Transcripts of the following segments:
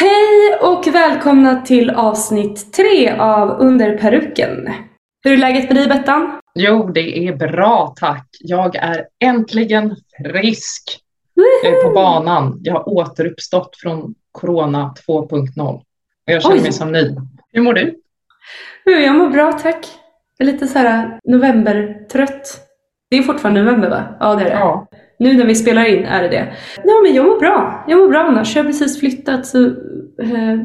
Hej och välkomna till avsnitt tre av Under peruken. Hur är läget med dig Bettan? Jo, det är bra tack. Jag är äntligen frisk. Jag är på banan. Jag har återuppstått från Corona 2.0 och jag känner Oj. mig som ny. Hur mår du? Jag mår bra tack. Jag är lite så här novembertrött. Det är fortfarande november va? Ja det är det. Ja, Nu när vi spelar in är det det. Ja men jag mår bra. Jag mår bra annars. Jag har precis flyttat så eh,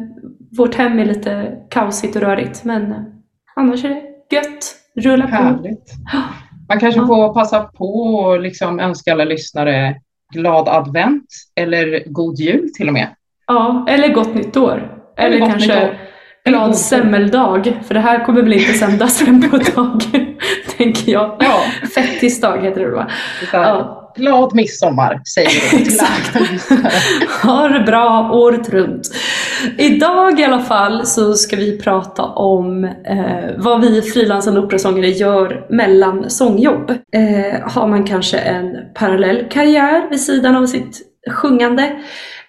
vårt hem är lite kaosigt och rörigt. Men eh, annars är det gött. Rulla på. härligt. Man kanske Ja. får passa på att liksom önska alla lyssnare glad advent eller god jul till och med. Ja, eller gott nytt år. Eller, gott kanske nytt år. Glad semmeldag. För det här kommer väl inte sändas förrän på ett tag. tänker jag. Ja, Fettisdag heter det va? Ja. glad midsommar säger vi lyssnare. Ha det bra året runt. Idag i alla fall så ska vi prata om eh, vad vi frilansande operasångare gör mellan sångjobb. Eh, har man kanske en parallell karriär vid sidan av sitt sjungande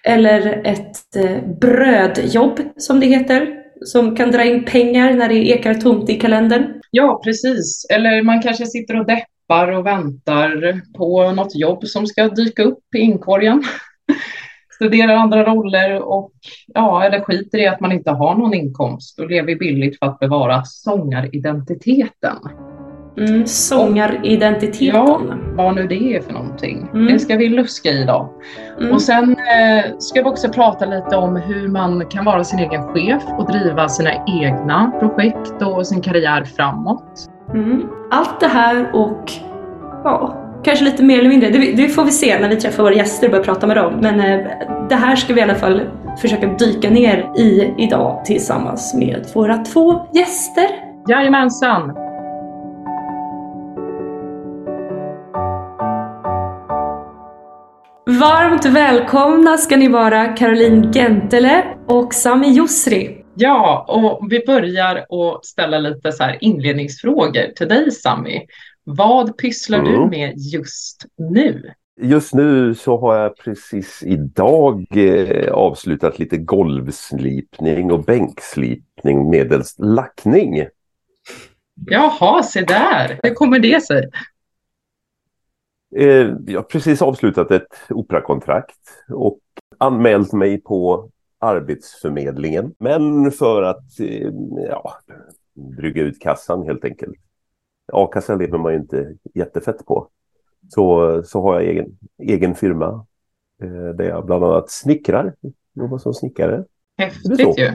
eller ett eh, brödjobb som det heter som kan dra in pengar när det ekar tomt i kalendern. Ja, precis. Eller man kanske sitter och deppar och väntar på något jobb som ska dyka upp i inkorgen. Studerar andra roller och ja, eller skiter i att man inte har någon inkomst och lever billigt för att bevara sångaridentiteten. Mm, sångaridentiteten. Ja. Vad nu det är för någonting. Mm. Det ska vi luska i idag. Mm. Och sen eh, ska vi också prata lite om hur man kan vara sin egen chef och driva sina egna projekt och sin karriär framåt. Mm. Allt det här och ja, kanske lite mer eller mindre. Det, det får vi se när vi träffar våra gäster och börjar prata med dem. Men eh, det här ska vi i alla fall försöka dyka ner i idag tillsammans med våra två gäster. Jajamensan! Varmt välkomna ska ni vara Caroline Gentele och Sami Yusri. Ja, och vi börjar att ställa lite så här inledningsfrågor till dig Sami. Vad pysslar du Mm. med just nu? Just nu så har jag precis idag eh, avslutat lite golvslipning och bänkslipning medelst lackning. Jaha, se där! Hur kommer det sig? Eh, jag har precis avslutat ett operakontrakt och anmält mig på Arbetsförmedlingen. Men för att eh, ja, dryga ut kassan helt enkelt. A-kassan lever man ju inte jättefett på. Så, så har jag egen, egen firma eh, där jag bland annat snickrar. Jobbar som snickare. Häftigt ju.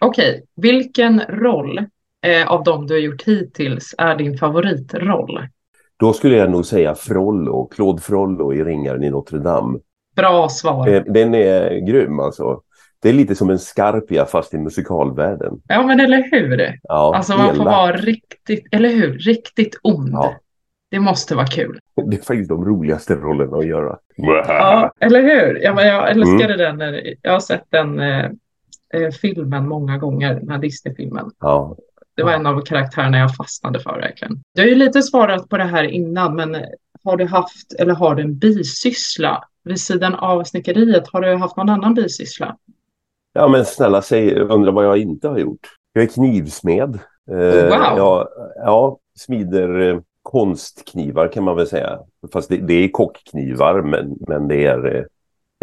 Okej, vilken roll eh, av de du har gjort hittills är din favoritroll? Då skulle jag nog säga Frollo, Claude Frollo i Ringaren i Notre Dame. Bra svar. Eh, Den är grym alltså. Det är lite som en Scarpia fast i musikalvärlden. Ja, men eller hur? Ja, Alltså man får vara riktigt, eller hur? Riktigt ond. Ja. Det måste vara kul. Det är faktiskt de roligaste rollerna att göra. Ja, eller hur? Ja, men jag älskade den. när- Jag har sett den eh, eh, filmen många gånger, den här Disney-filmen. Ja. Det var en av karaktärerna jag fastnade för verkligen. Du har ju lite svarat på det här innan, men har du haft eller har du en bisyssla vid sidan av snickeriet? Har du haft någon annan bisyssla? ja, men snälla säg, undrar vad jag inte har gjort. Jag är knivsmed. Eh, Wow. Ja, ja, smider eh, konstknivar kan man väl säga. Fast det, det är kockknivar, men, men det är eh,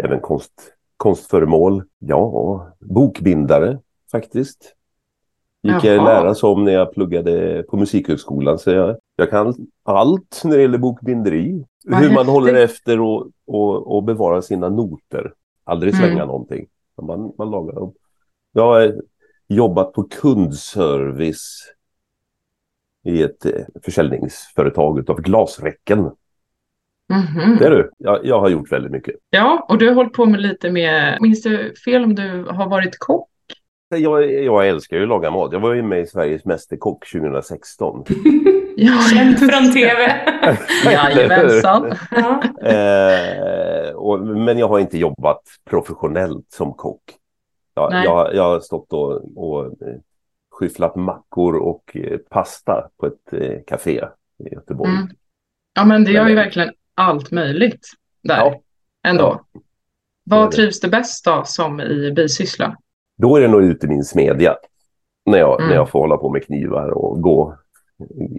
även konst, konstföremål. Ja, bokbindare faktiskt. Gick jag Jaha. lära som när jag pluggade på Musikhögskolan. Så jag, jag kan allt när det gäller bokbinderi. Vad Hur man håller efter och, och, och bevarar sina noter. Aldrig Mm. slänga någonting. Man, man lagar dem. Jag har jobbat på kundservice i ett eh, försäljningsföretag utav glasräcken. Mhm. Det är du. Jag, jag har gjort väldigt mycket. Ja, och du har hållit på med lite med, minns du fel om du har varit kock? Jag, jag älskar ju att laga mat. Jag var ju med i Sveriges Mästerkock 2016. Ja, Känd från TV. Jajamensan. ja. Eh, och, men jag har inte jobbat professionellt som kock. Jag, jag, jag har stått och, och eh, skyfflat mackor och eh, pasta på ett eh, café i Göteborg. Mm. Ja, men det gör ju verkligen allt möjligt där Ja. ändå. Vad trivs du bäst då som i bisyssla? Då är det nog ute i min smedja. När jag, mm. när jag får hålla på med knivar och gå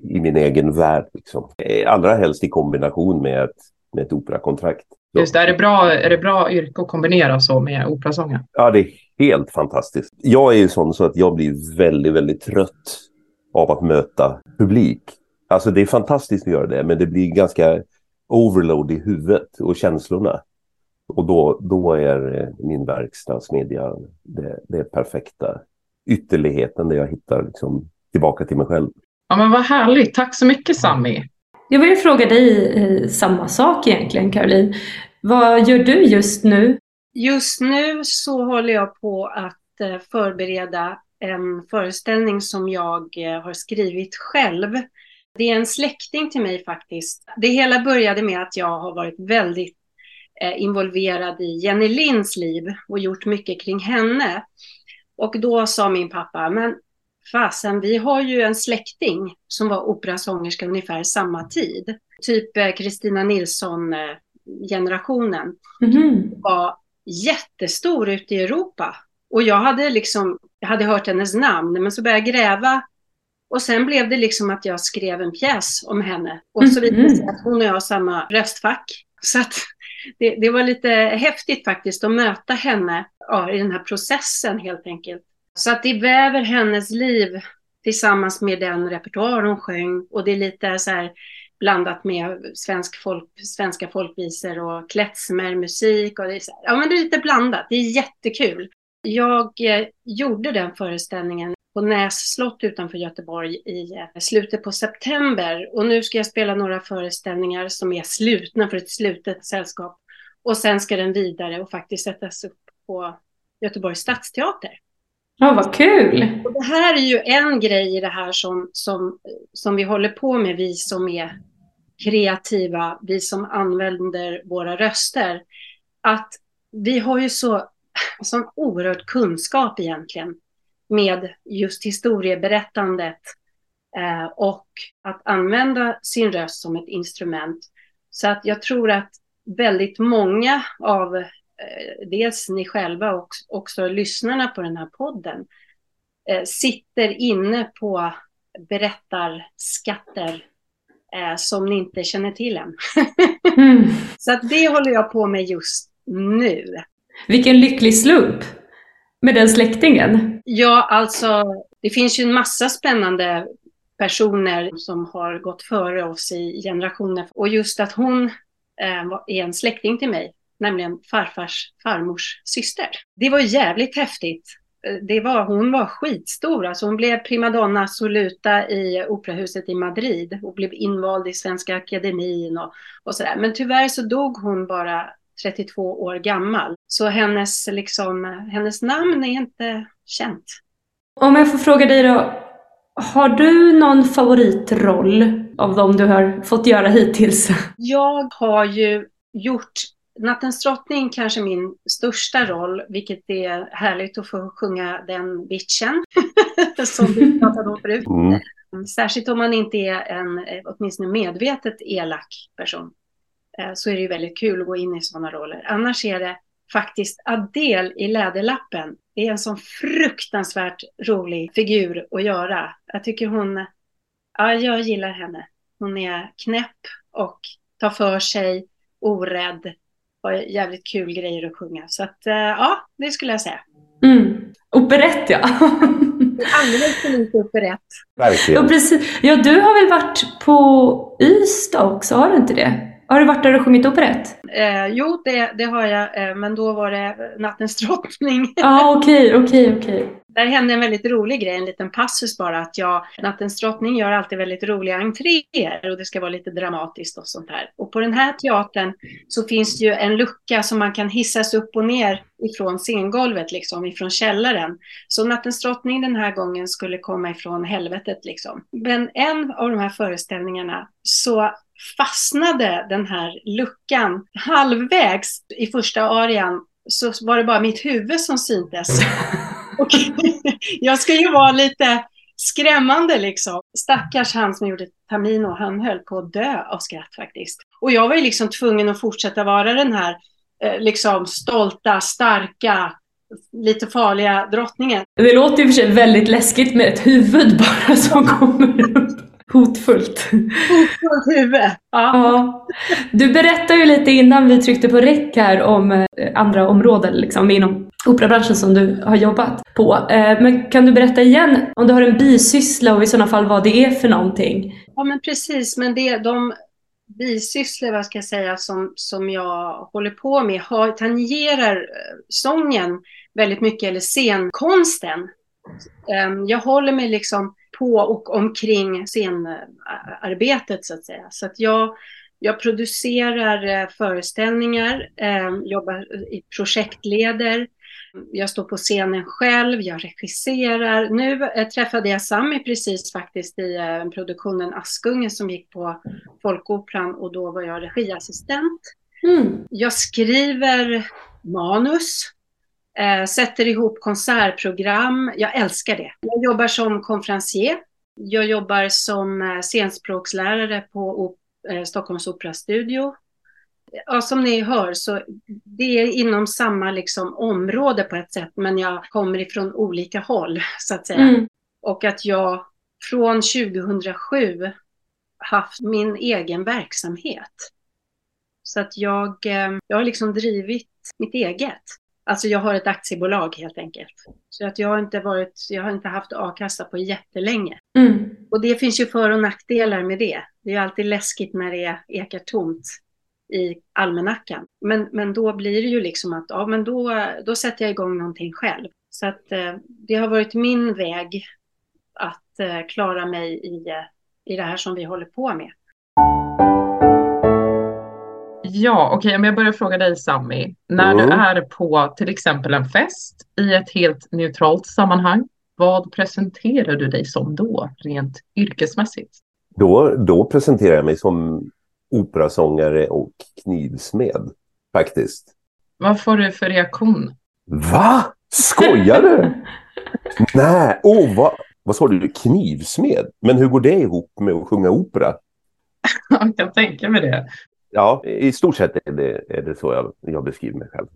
i min egen värld. Liksom. Allra helst i kombination med ett, med ett operakontrakt. Just det, är det, bra, är det bra yrke att kombinera så med operasången? Ja, det är helt fantastiskt. Jag är ju sån så att jag blir väldigt, väldigt trött av att möta publik. Alltså det är fantastiskt att göra det, men det blir ganska overload i huvudet och känslorna. Och då, då är min verkstadsmedia det, det perfekta ytterligheten där jag hittar liksom tillbaka till mig själv. Ja men vad härligt, tack så mycket Sami. Jag vill fråga dig eh, samma sak egentligen Caroline. Vad gör du just nu? Just nu så håller jag på att eh, förbereda en föreställning som jag eh, har skrivit själv. Det är en släkting till mig faktiskt. Det hela började med att jag har varit väldigt eh, involverad i Jenny Linds liv och gjort mycket kring henne. Och då sa min pappa, men fasen, vi har ju en släkting som var operasångerska ungefär samma tid. Typ Kristina Nilsson-generationen. Mm. Var jättestor ute i Europa. Och jag hade liksom, jag hade hört hennes namn, men så började jag gräva. Och sen blev det liksom att jag skrev en pjäs om henne. Och så visade det sig att hon och jag har samma röstfack. Så att det, det, var lite häftigt faktiskt att möta henne ja, i den här processen helt enkelt. Så att det väver hennes liv tillsammans med den repertoar hon sjöng. Och det är lite så här blandat med svensk folk, svenska folkvisor och klezmermusik. Och det är, så här, ja, men det är lite blandat. Det är jättekul. Jag eh, gjorde den föreställningen på Näs slott utanför Göteborg i eh, slutet på september. Och nu ska jag spela några föreställningar som är slutna för ett slutet sällskap. Och sen ska den vidare och faktiskt sättas upp på Göteborgs stadsteater. Ja, vad kul! Och det här är ju en grej i det här som, som, som vi håller på med, vi som är kreativa, vi som använder våra röster. Att vi har ju så sån oerhörd kunskap egentligen med just historieberättandet eh, och att använda sin röst som ett instrument. Så att jag tror att väldigt många av eh, dels ni själva och också lyssnarna på den här podden eh, sitter inne på berättarskatter eh, som ni inte känner till än. mm. Så att det håller jag på med just nu. Vilken lycklig slump med den släktingen. Ja, alltså det finns ju en massa spännande personer som har gått före oss i generationer. Och just att hon eh, är en släkting till mig, nämligen farfars farmors syster. Det var jävligt häftigt. Eh, det var, hon var skitstor, alltså hon blev primadonna soluta i operahuset i Madrid och blev invald i Svenska Akademin och, och sådär. Men tyvärr så dog hon bara 32 år gammal. Så hennes, liksom, hennes namn är inte känt. Om jag får fråga dig då, har du någon favoritroll av de du har fått göra hittills? Jag har ju gjort Nattens drottning kanske min största roll, vilket är härligt att få sjunga den bitchen som vi pratade om förut. Mm. Särskilt om man inte är en åtminstone medvetet elak person. Eh, så är det ju väldigt kul att gå in i sådana roller. Annars är det faktiskt Adele i Läderlappen. Det är en sån fruktansvärt rolig figur att göra. Jag tycker hon, ja, jag gillar henne. Hon är knäpp och tar för sig, orädd, har jävligt kul grejer att sjunga. Så att, eh, ja, det skulle jag säga. Mm. Operett ja. Alldeles för lite operett. Verkligen. Ja, precis. ja, du har väl varit på Ystad också, har du inte det? Har du varit där och sjungit operett? Eh, jo, det, det har jag, eh, men då var det Nattens drottning. Ja, ah, okej, okay, okej, okay, okej. Okay. Där hände en väldigt rolig grej, en liten passus bara, att jag, Nattens drottning gör alltid väldigt roliga entréer och det ska vara lite dramatiskt och sånt här. Och på den här teatern så finns det ju en lucka som man kan hissas upp och ner ifrån scengolvet, liksom, ifrån källaren. Så Nattens drottning den här gången skulle komma ifrån helvetet liksom. Men en av de här föreställningarna så fastnade den här luckan halvvägs i första arian så var det bara mitt huvud som syntes. Och jag ska ju vara lite skrämmande liksom. Stackars han som gjorde Tamino, han höll på att dö av skratt faktiskt. Och jag var ju liksom tvungen att fortsätta vara den här eh, liksom stolta, starka, lite farliga drottningen. Det låter ju för sig väldigt läskigt med ett huvud bara som kommer upp. Hotfullt. Hotfullt huvud. Ja. ja. Du berättade ju lite innan vi tryckte på räck här om eh, andra områden liksom, inom operabranschen som du har jobbat på. Eh, men kan du berätta igen om du har en bisyssla och i sådana fall vad det är för någonting? Ja men precis, men det, de bisysslor, vad ska jag säga, som, som jag håller på med har, tangerar eh, sången väldigt mycket, eller scenkonsten. Ehm, jag håller mig liksom på och omkring scenarbetet så att säga. Så att jag, jag producerar eh, föreställningar, ehm, jobbar i projektleder, jag står på scenen själv, jag regisserar. Nu eh, träffade jag Sami precis faktiskt i eh, produktionen Askungen som gick på Folkoperan och då var jag regiassistent. Mm. Jag skriver manus, eh, sätter ihop konsertprogram. Jag älskar det. Jag jobbar som konferencier. Jag jobbar som eh, scenspråkslärare på eh, Stockholms Operastudio ja, som ni hör så det är inom samma liksom område på ett sätt, men jag kommer ifrån olika håll så att säga. Mm. Och att jag från 2007 haft min egen verksamhet. Så att jag, eh, jag har liksom drivit mitt eget. Alltså jag har ett aktiebolag helt enkelt. Så att jag har inte varit, jag har inte haft a-kassa på jättelänge. Mm. Och det finns ju för och nackdelar med det. Det är alltid läskigt när det ekar tomt i almanackan. Men, men då blir det ju liksom att ja, men då, då sätter jag igång någonting själv. Så att eh, det har varit min väg att eh, klara mig i, i det här som vi håller på med. Ja, okej, okay, om jag börjar fråga dig Sami. När mm. du är på till exempel en fest i ett helt neutralt sammanhang, vad presenterar du dig som då, rent yrkesmässigt? Då, då presenterar jag mig som operasångare och knivsmed, faktiskt. Vad får du för reaktion? Va? Skojar du? Nej, oh, vad, vad sa du? Knivsmed? Men hur går det ihop med att sjunga opera? Jag kan tänka mig det. Ja, i stort sett är det, är det så jag, jag beskriver mig själv.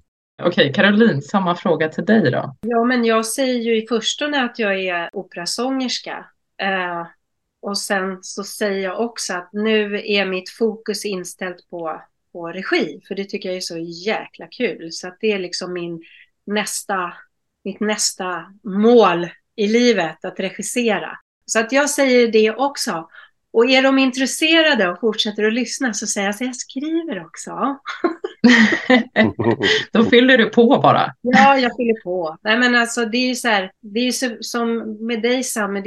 Okej, Caroline, samma fråga till dig då. Ja, men jag säger ju i förstone att jag är operasångerska. Eh, och sen så säger jag också att nu är mitt fokus inställt på, på regi, för det tycker jag är så jäkla kul. Så att det är liksom min nästa, mitt nästa mål i livet, att regissera. Så att jag säger det också. Och är de intresserade och fortsätter att lyssna så säger jag att jag skriver också. Då fyller du på bara. Ja, jag fyller på. Nej, men alltså, det är ju så här, det är så, som med dig Sam,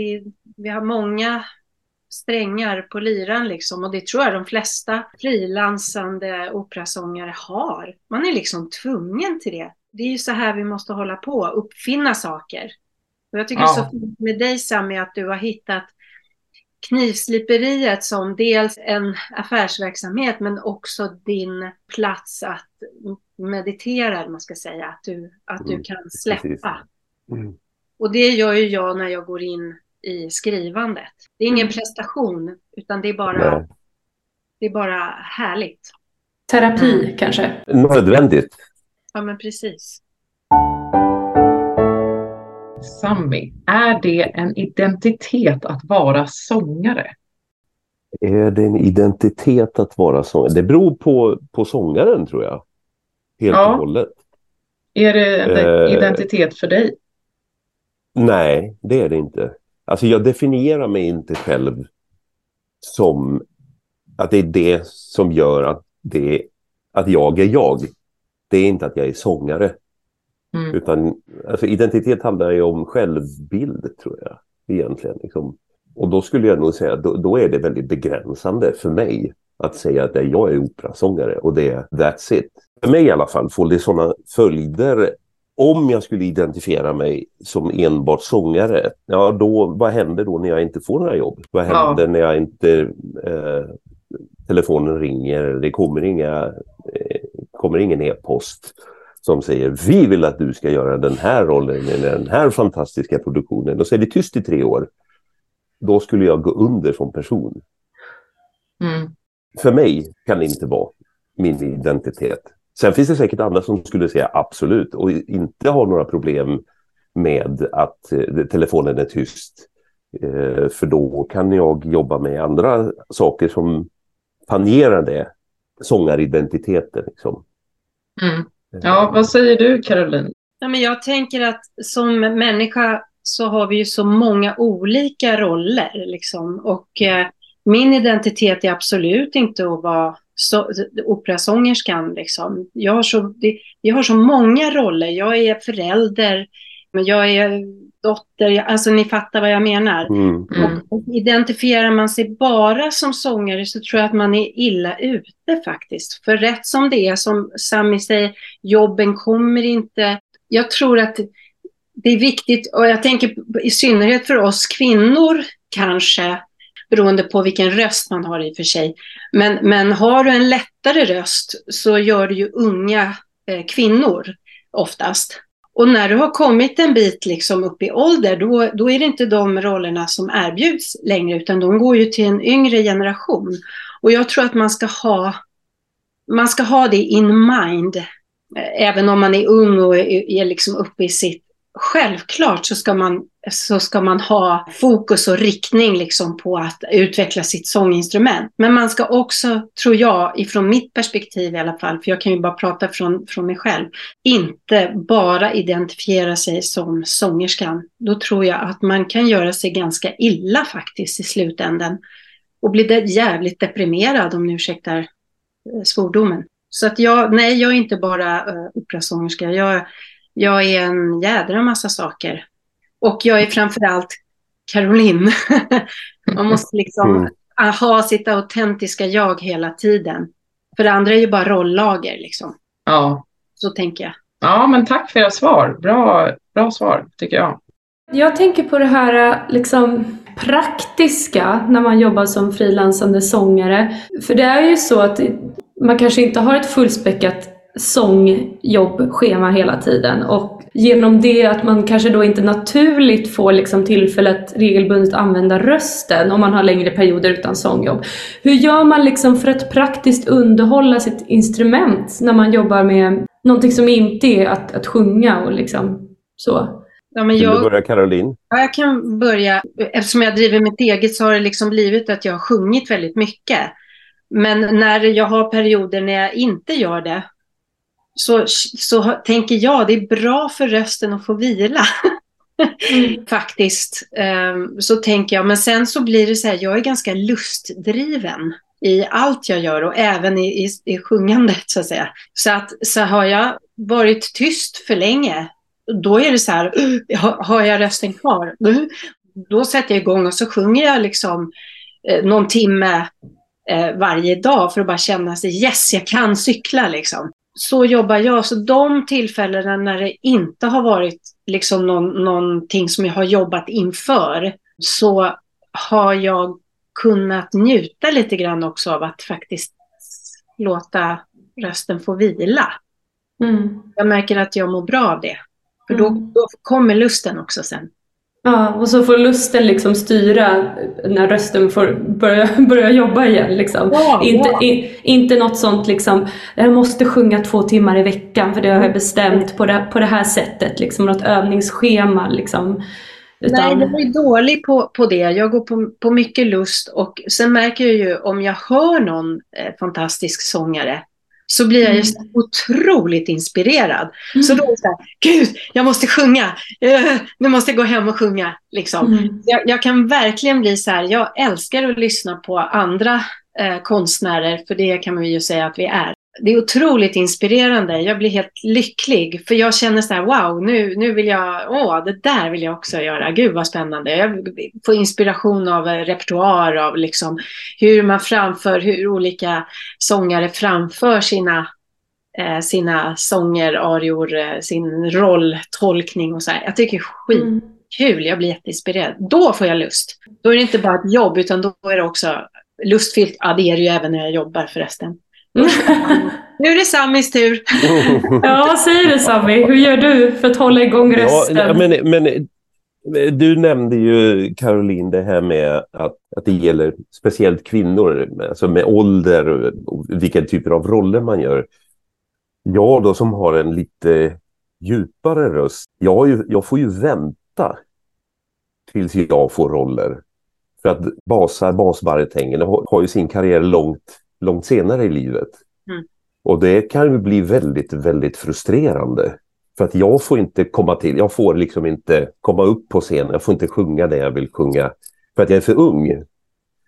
vi har många strängar på lyran liksom och det tror jag de flesta frilansande operasångare har. Man är liksom tvungen till det. Det är ju så här vi måste hålla på, uppfinna saker. Och jag tycker ja. så fint med dig Sami att du har hittat knivsliperiet som dels en affärsverksamhet men också din plats att meditera, man ska säga, att du, att du mm, kan släppa. Mm. Och det gör ju jag när jag går in i skrivandet. Det är ingen mm. prestation, utan det är bara, det är bara härligt. Terapi mm. kanske? Nödvändigt. Ja, men precis. Sami, är det en identitet att vara sångare? Är det en identitet att vara sångare? Det beror på, på sångaren tror jag. Helt ja. och hållet. Är det en eh, identitet för dig? Nej, det är det inte. Alltså jag definierar mig inte själv som att det är det som gör att, det, att jag är jag. Det är inte att jag är sångare. Mm. Utan alltså, identitet handlar ju om självbild tror jag egentligen. Liksom. Och då skulle jag nog säga att då, då, är det väldigt begränsande för mig att säga att jag är operasångare och det är that's it. För mig i alla fall får det sådana följder om jag skulle identifiera mig som enbart sångare, ja då, vad händer då när jag inte får några jobb? Vad händer ja. när jag inte, eh, telefonen ringer, det kommer inga, eh, kommer ingen e-post som säger vi vill att du ska göra den här rollen i den här fantastiska produktionen. Och så är det tyst i tre år. Då skulle jag gå under som person. Mm. För mig kan det inte vara min identitet. Sen finns det säkert andra som skulle säga absolut och inte har några problem med att eh, telefonen är tyst. Eh, för då kan jag jobba med andra saker som tangerar det, sångaridentiteten. Liksom. Mm. Ja, vad säger du Caroline? Ja, men jag tänker att som människa så har vi ju så många olika roller. Liksom. Och eh, min identitet är absolut inte att vara så, operasångerskan. Liksom. Jag, har så, det, jag har så många roller. Jag är förälder, men jag är dotter, alltså ni fattar vad jag menar. Mm. Mm. Identifierar man sig bara som sångare så tror jag att man är illa ute faktiskt. För rätt som det är, som Sami säger, jobben kommer inte. Jag tror att det är viktigt, och jag tänker i synnerhet för oss kvinnor kanske, beroende på vilken röst man har i och för sig. Men, men har du en lättare röst så gör du ju unga eh, kvinnor oftast. Och när du har kommit en bit liksom upp i ålder, då, då är det inte de rollerna som erbjuds längre, utan de går ju till en yngre generation. Och jag tror att man ska ha, man ska ha det in mind, eh, även om man är ung och är, är liksom uppe i sitt Självklart så ska, man, så ska man ha fokus och riktning liksom på att utveckla sitt sånginstrument. Men man ska också, tror jag, ifrån mitt perspektiv i alla fall, för jag kan ju bara prata från, från mig själv, inte bara identifiera sig som sångerskan. Då tror jag att man kan göra sig ganska illa faktiskt i slutändan och bli jävligt deprimerad om ni ursäktar eh, svordomen. Så att jag, nej, jag är inte bara uh, operasångerska. Jag, jag är en jädra massa saker. Och jag är framförallt Caroline. Man måste liksom Mm. ha sitt autentiska jag hela tiden. För det andra är ju bara rollager liksom. Ja. Så tänker jag. ja, men tack för era svar. Bra, bra svar tycker jag. Jag tänker på det här liksom praktiska när man jobbar som frilansande sångare. För det är ju så att man kanske inte har ett fullspäckat sångjobbschema hela tiden och genom det att man kanske då inte naturligt får liksom tillfälle att regelbundet använda rösten om man har längre perioder utan sångjobb. Hur gör man liksom för att praktiskt underhålla sitt instrument när man jobbar med någonting som inte är att, att sjunga och liksom så? Ja, men Vill du jag, börja Caroline? ja, jag kan börja. Eftersom jag driver mitt eget så har det liksom blivit att jag har sjungit väldigt mycket. Men när jag har perioder när jag inte gör det så, så tänker jag det är bra för rösten att få vila. Faktiskt. Ehm, Så tänker jag. Men sen så blir det så här, jag är ganska lustdriven i allt jag gör och även i, i, i sjungandet så att säga. Så att så har jag varit tyst för länge, då är det så här, har, har jag rösten kvar? Då sätter jag igång och så sjunger jag liksom eh, någon timme eh, varje dag för att bara känna sig, yes, jag kan cykla liksom. Så jobbar jag. Så de tillfällena när det inte har varit liksom någon, någonting som jag har jobbat inför, så har jag kunnat njuta lite grann också av att faktiskt låta rösten få vila. Mm. Jag märker att jag mår bra av det. För då, Mm. då kommer lusten också sen. Ja, och så får lusten liksom styra när rösten får börja, börja jobba igen. Liksom. Ja, inte, ja. i, inte något sånt liksom, jag måste sjunga två timmar i veckan för det har jag bestämt på det, på det här sättet. Liksom, något övningsschema. Liksom. Nej, Utan, jag är dålig på, på det. Jag går på, på mycket lust och sen märker jag ju om jag hör någon eh, fantastisk sångare så blir jag ju så otroligt inspirerad. Så då är det så här, gud, jag måste sjunga. Eh, nu måste jag gå hem och sjunga. Liksom. Mm. Jag, jag kan verkligen bli så här, jag älskar att lyssna på andra eh, konstnärer, för det kan man ju säga att vi är. Det är otroligt inspirerande. Jag blir helt lycklig, för jag känner så här, wow, nu, nu vill jag, åh, det där vill jag också göra. Gud vad spännande. Jag får inspiration av eh, repertoar, av liksom hur man framför, hur olika sångare framför sina eh, sina sånger, arior, eh, sin rolltolkning och så här. Jag tycker det är skit Mm. kul, jag blir jätteinspirerad. Då får jag lust. Då är det inte bara ett jobb, utan då är det också lustfyllt. Ja, det är det ju även när jag jobbar förresten. Nu är det Samis tur. Ja, säg det Sami. Hur gör du för att hålla igång Ja, rösten? nej, men, men eh, du nämnde ju Caroline det här med att, att det gäller speciellt kvinnor, alltså med ålder och vilka typer av roller man gör. jag då som har en lite djupare röst, jag, ju, jag får ju vänta tills jag får roller. För att basar, basbaritängen har, har ju sin karriär långt, långt senare i livet. Mm. Och det kan ju bli väldigt, väldigt frustrerande. För att jag får inte komma till, jag får liksom inte komma upp på scenen, jag får inte sjunga det jag vill sjunga. För att jag är för ung.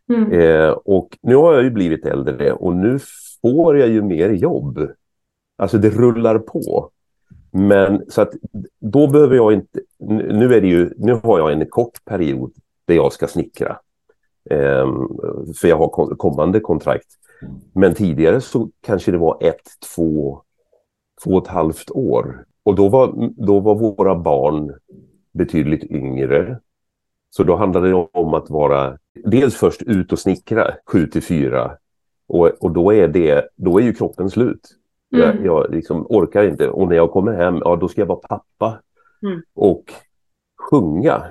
Mm. Eh, och nu har jag ju blivit äldre och nu får jag ju mer jobb. Alltså det rullar på. Men så att då behöver jag inte, nu är det ju, nu har jag en kort period där jag ska snickra. Ehm, för jag har kommande kontrakt. Men tidigare så kanske det var ett, två, två och ett halvt år. Och då var, då var våra barn betydligt yngre. Så då handlade det om att vara dels först ut och snickra 7 till 4. Och, och då, är det, då är ju kroppen slut. Mm. Jag, jag liksom orkar inte. Och när jag kommer hem, ja då ska jag vara pappa. Mm. Och sjunga.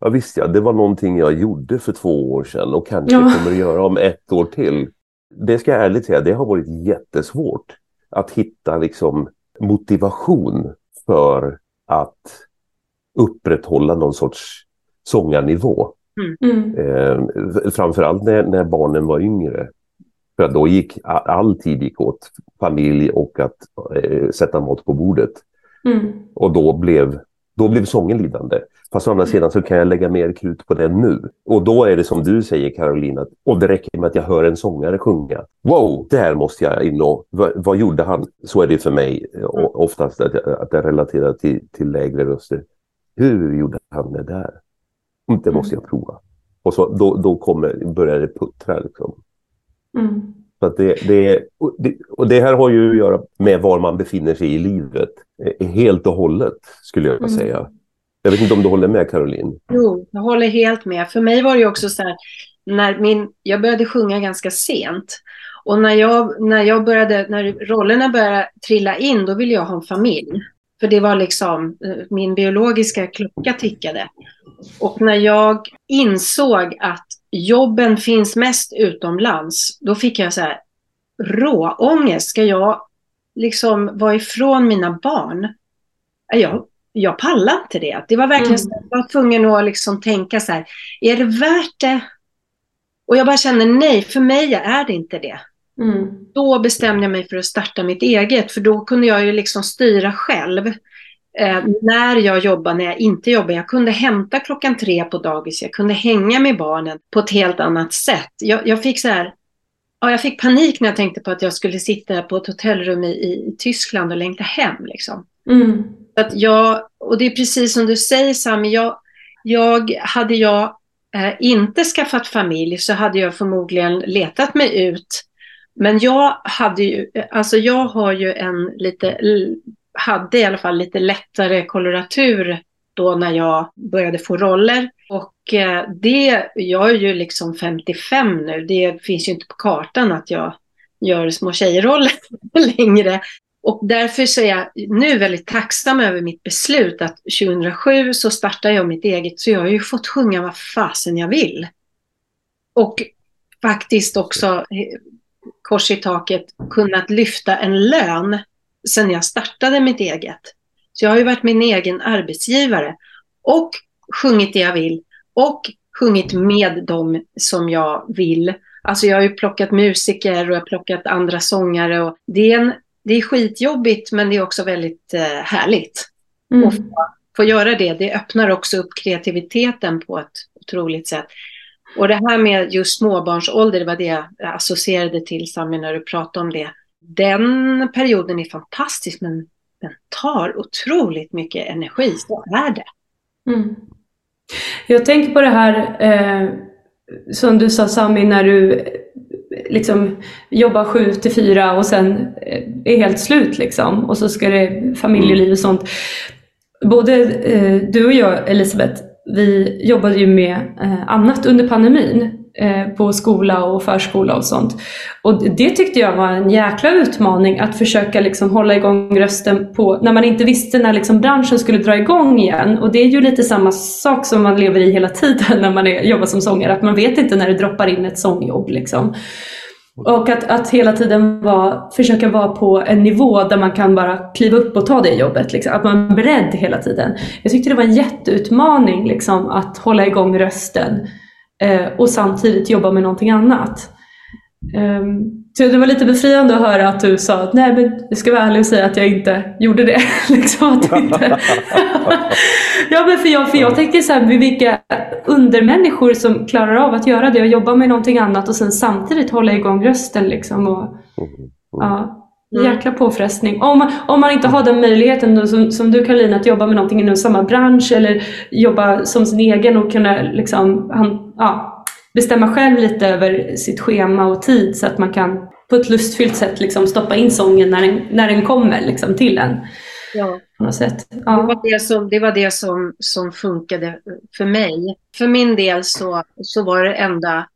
Ja visst ja, det var någonting jag gjorde för två år sedan och kanske Ja. kommer att göra om ett år till. Det ska jag ärligt säga, det har varit jättesvårt att hitta liksom motivation för att upprätthålla någon sorts sångarnivå. Mm. Eh, framförallt när, när barnen var yngre. För då gick all tid gick åt familj och att eh, sätta mat på bordet. Mm. Och då blev, då blev sången lidande. Fast å andra sidan så kan jag lägga mer krut på den nu. Och då är det som du säger Carolina, och det räcker med att jag hör en sångare sjunga. Wow, där måste jag in och, vad, vad gjorde han? Så är det för mig eh, o- oftast att jag, att jag relaterar till, till lägre röster. Hur gjorde han det där? Mm, Det måste jag prova. Och så, då, då kommer, börjar det puttra. Liksom. Mm. Så det, det, och det, och det här har ju att göra med var man befinner sig i livet. eh, Helt och hållet, skulle jag Mm. säga. Jag vet inte om du håller med Caroline? Jo, jag håller helt med. För mig var det också så här, när min, jag började sjunga ganska sent. Och när jag, när jag började, när rollerna började trilla in, då ville jag ha en familj. För det var liksom, eh, min biologiska klocka tickade. Och när jag insåg att jobben finns mest utomlands, då fick jag så här råångest. Ska jag liksom vara ifrån mina barn? Jag, jag pallar inte det. Det var verkligen Mm. så jag var tvungen att liksom tänka så här, är det värt det? Och jag bara kände nej, för mig är det inte det. Mm. Då bestämde jag mig för att starta mitt eget, för då kunde jag ju liksom styra själv. Eh, när jag jobbade, när jag inte jobbade. Jag kunde hämta klockan tre på dagis, jag kunde hänga med barnen på ett helt annat sätt. Jag, jag fick så här, ja, jag fick panik när jag tänkte på att jag skulle sitta på ett hotellrum i, i, i Tyskland och längta hem. Liksom. Mm. Så Att jag, och det är precis som du säger Sami, jag, jag, hade jag eh, inte skaffat familj så hade jag förmodligen letat mig ut. Men jag hade ju, alltså jag har ju en lite, hade i alla fall lite lättare koloratur då när jag började få roller. Och eh, det, jag är ju liksom 55 nu, det finns ju inte på kartan att jag gör små tjejroller längre. Och därför så är jag nu väldigt tacksam över mitt beslut att 2007 så startade jag mitt eget så jag har ju fått sjunga vad fasen jag vill. Och faktiskt också eh, kors i taket kunnat lyfta en lön sedan jag startade mitt eget. Så jag har ju varit min egen arbetsgivare och sjungit det jag vill och sjungit med dem som jag vill. Alltså jag har ju plockat musiker och jag har plockat andra sångare och det är, en, det är skitjobbigt men det är också väldigt eh, härligt Mm. att få, få göra det. Det öppnar också upp kreativiteten på ett otroligt sätt. Och det här med just småbarnsålder, det var det jag associerade till Sami när du pratade om det. Den perioden är fantastisk men den tar otroligt mycket energi, så är det. Mm. Jag tänker på det här eh, som du sa Sami, när du liksom jobbar sju till fyra och sen eh, är helt slut liksom. Och så ska det familjeliv och sånt. Både eh, du och jag Elisabeth, vi jobbade ju med eh, annat under pandemin. Eh, på skola och förskola och sånt. Och det tyckte jag var en jäkla utmaning att försöka liksom hålla igång rösten på, när man inte visste när liksom branschen skulle dra igång igen. Och det är ju lite samma sak som man lever i hela tiden när man är, jobbar som sångare, att man vet inte när det droppar in ett sångjobb. Liksom. Och att, att hela tiden vara, försöka vara på en nivå där man kan bara kliva upp och ta det jobbet. Liksom. Att man är beredd hela tiden. Jag tyckte det var en jätteutmaning liksom, att hålla igång rösten och samtidigt jobba med någonting annat. Um, så det var lite befriande att höra att du sa att nej men jag ska vara ärlig och säga att jag inte gjorde det. liksom att inte... ja men för jag, för jag tänker så här, vilka undermänniskor som klarar av att göra det och jobba med någonting annat och sen samtidigt hålla igång rösten liksom. Och, ja. Mm. Jäkla påfrestning. Om man, om man inte har den möjligheten då, som, som du Karolina att jobba med någonting inom samma bransch eller jobba som sin egen och kunna liksom, han, ja, bestämma själv lite över sitt schema och tid så att man kan på ett lustfyllt sätt liksom stoppa in sången när den, när den kommer liksom till en. Ja. På något sätt. Ja. Det var det, som, det, var det som, som funkade för mig. För min del så, så var det enda,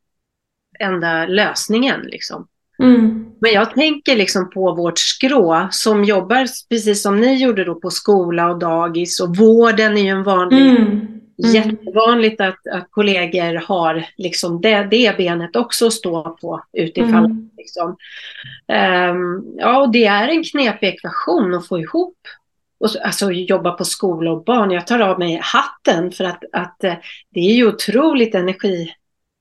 enda lösningen. Liksom. Mm. Men jag tänker liksom på vårt skrå som jobbar precis som ni gjorde då på skola och dagis och vården är ju en vanlig Mm. Mm. Jättevanligt att, att kollegor har liksom det, det benet också att stå på utifall. Mm. Liksom. Ehm, ja, och det är en knepig ekvation att få ihop. Och så, alltså jobba på skola och barn. Jag tar av mig hatten för att, att eh, det är ju otroligt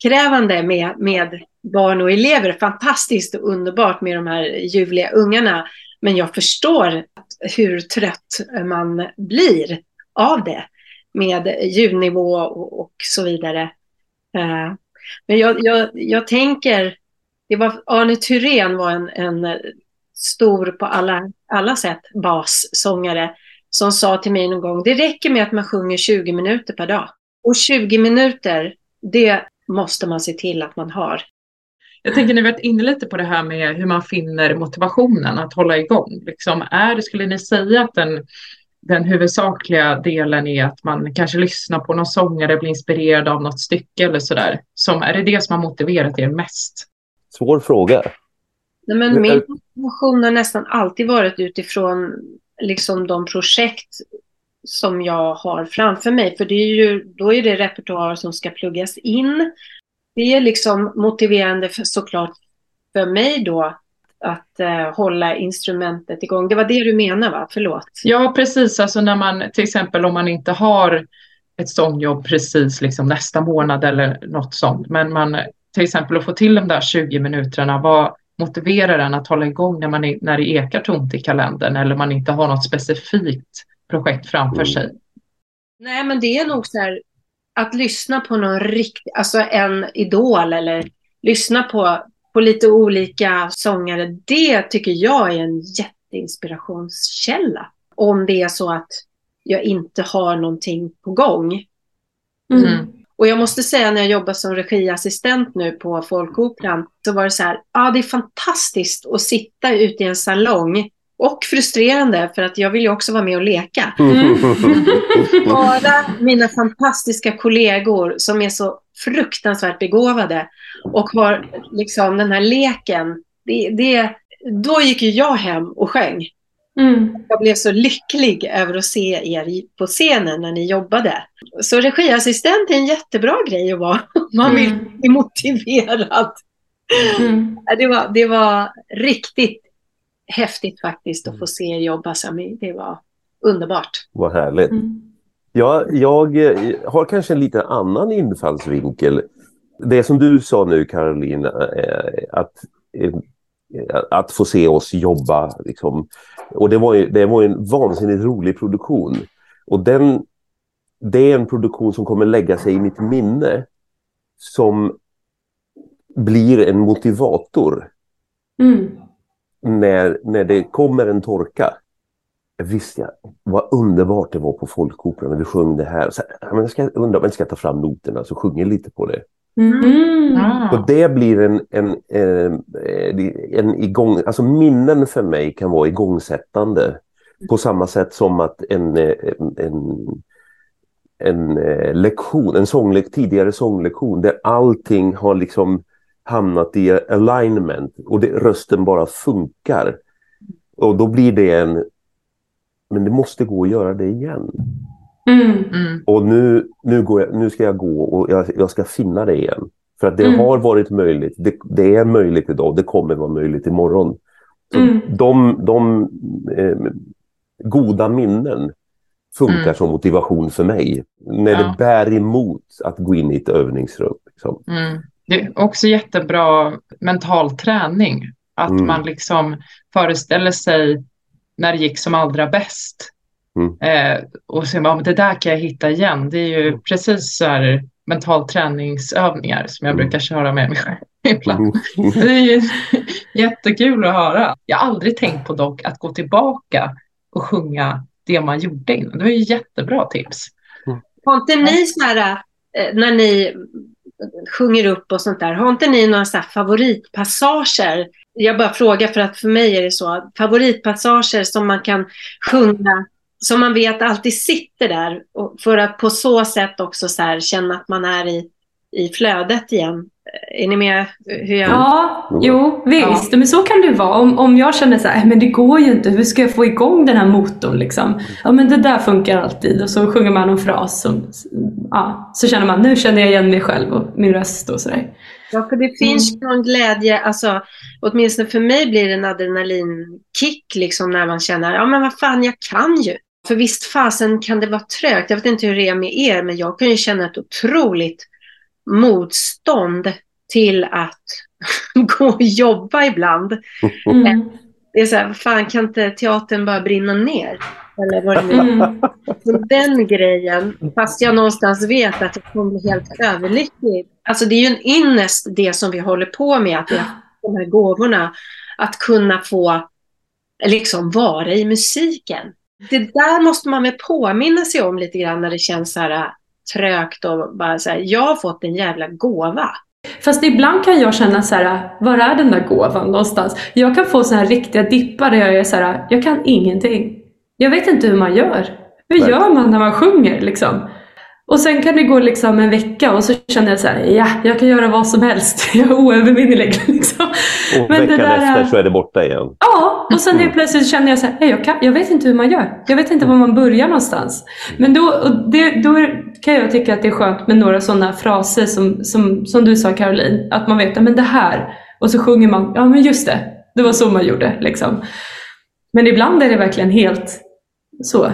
energikrävande med, med barn och elever. Fantastiskt och underbart med de här ljuvliga ungarna. Men jag förstår hur trött man blir av det med ljudnivå och, och så vidare. Eh, men jag, jag, jag tänker, det var Arne Thyrén var en, en stor på alla, alla sätt bassångare som sa till mig någon gång, det räcker med att man sjunger 20 minuter per dag. Och 20 minuter, det måste man se till att man har. Jag tänker ni har varit inne lite på det här med hur man finner motivationen att hålla igång. Liksom, är, skulle ni säga att den den huvudsakliga delen är att man kanske lyssnar på någon sångare, blir inspirerad av något stycke eller sådär. Som, är det det som har motiverat er mest? Svår fråga. Nej, men min motivation har nästan alltid varit utifrån liksom de projekt som jag har framför mig. För det är ju, då är det repertoar som ska pluggas in. Det är liksom motiverande för, såklart för mig då att eh, hålla instrumentet igång. Det var det du menade va? Förlåt. Ja, precis. Alltså när man till exempel om man inte har ett sångjobb precis liksom nästa månad eller något sånt. Men man till exempel att få till de där 20 minuterna. Vad motiverar den att hålla igång när, man är, när det ekar tomt i kalendern eller man inte har något specifikt projekt framför Mm. sig? Nej, men det är nog så här att lyssna på någon riktig, alltså en idol eller lyssna på, på lite olika sångare. Det tycker jag är en jätteinspirationskälla. Om det är så att jag inte har någonting på gång. Mm. Mm. Och jag måste säga när jag jobbar som regiassistent nu på Folkoperan så var det så här, ja det är fantastiskt att sitta ute i en salong och frustrerande för att jag vill ju också vara med och leka. Mm. Bara mina fantastiska kollegor som är så fruktansvärt begåvade och har liksom den här leken. Det, det, då gick ju jag hem och sjöng. Mm. Jag blev så lycklig över att se er på scenen när ni jobbade. Så regiassistent är en jättebra grej att vara. Man vill Mm. bli motiverad. Mm. Det var, det var riktigt häftigt faktiskt att få se er jobba, Sami. Det var underbart. Vad härligt. Mm. Ja, jag eh, har kanske en lite annan infallsvinkel. Det som du sa nu, Caroline, eh, att, eh, att få se oss jobba. Liksom. Och det var, ju, det var en vansinnigt rolig produktion. Och den, det är en produktion som kommer lägga sig i mitt minne som blir en motivator Mm. När, när det kommer en torka. Visst ja, vad underbart det var på Folkoperan när vi sjöng det här. Så, men jag ska, undra om jag ska ta fram noterna så sjunger lite på det. Mm. Ah. Och det blir en, en, en, en igång, alltså minnen för mig kan vara igångsättande. På samma sätt som att en, en, en, en eh, lektion, en sånglek, tidigare sånglektion där allting har liksom hamnat i alignment och det, rösten bara funkar. Och då blir det en, men det måste gå att göra det igen. Mm. Mm. Och nu, nu, går jag, nu ska jag gå och jag, jag ska finna det igen. För att det Mm. har varit möjligt, det, det är möjligt idag, det kommer vara möjligt imorgon. Så Mm. De, de eh, goda minnen funkar Mm. som motivation för mig. När Ja. det bär emot att gå in i ett övningsrum. Liksom. Mm. Det är också jättebra mental träning. Att Mm. man liksom föreställer sig när det gick som allra bäst. Mm. Eh, och så, ja, men det där kan jag hitta igen. Det är ju precis så här mental träningsövningar som jag Mm. brukar köra med mig själv ibland. Mm. Det är ju jättekul att höra. Jag har aldrig tänkt på dock att gå tillbaka och sjunga det man gjorde innan. Det var ju jättebra tips. Har inte ni så här, eh, när ni sjunger upp och sånt där, har inte ni några så här favoritpassager? Jag bara frågar för att för mig är det så, favoritpassager som man kan sjunga, som man vet alltid sitter där, och för att på så sätt också så här känna att man är i, i flödet igen. Är ni med hur jag... Ja, Mm. jo visst. Men så kan det vara. Om, om jag känner så här, "Äh, men det går ju inte. Hur ska jag få igång den här motorn liksom? Ja men det där funkar alltid. Och så sjunger man någon fras som, ja, så känner man, nu känner jag igen mig själv och min röst och sådär. Ja, för det finns ju någon glädje, alltså åtminstone för mig blir det en adrenalinkick liksom när man känner, ja men vad fan, jag kan ju. För visst fasen kan det vara trögt, jag vet inte hur det är med er, men jag kan ju känna ett otroligt motstånd till att gå och jobba ibland. Mm. Det är så här, fan kan inte teatern bara brinna ner? Eller vad det nu är. Mm. Den grejen, fast jag någonstans vet att jag kommer bli helt överlycklig. Alltså det är ju en ynnest det som vi håller på med, att vi har de här gåvorna. Att kunna få liksom vara i musiken. Det där måste man väl påminna sig om lite grann när det känns så här trögt och bara så här, jag har fått en jävla gåva. Fast ibland kan jag känna så här, var är den där gåvan någonstans? Jag kan få så här riktiga dippar där jag är så här, jag kan ingenting. Jag vet inte hur man gör. Hur Nej. gör man när man sjunger liksom? Och sen kan det gå liksom en vecka och så känner jag så här, ja, jag kan göra vad som helst. Jag är oövervinnelig liksom. Och Men det veckan är- efter så är det borta igen. Ja, och sen helt plötsligt känner jag så här, "Nej, jag, kan, jag vet inte hur man gör. Jag vet inte var man börjar någonstans. Men då, och det, då kan jag tycka att det är skönt med några sådana fraser som, som, som du sa Caroline. Att man vet, "Ja, men det här. Och så sjunger man, ja men just det. Det var så man gjorde liksom. Men ibland är det verkligen helt så. Och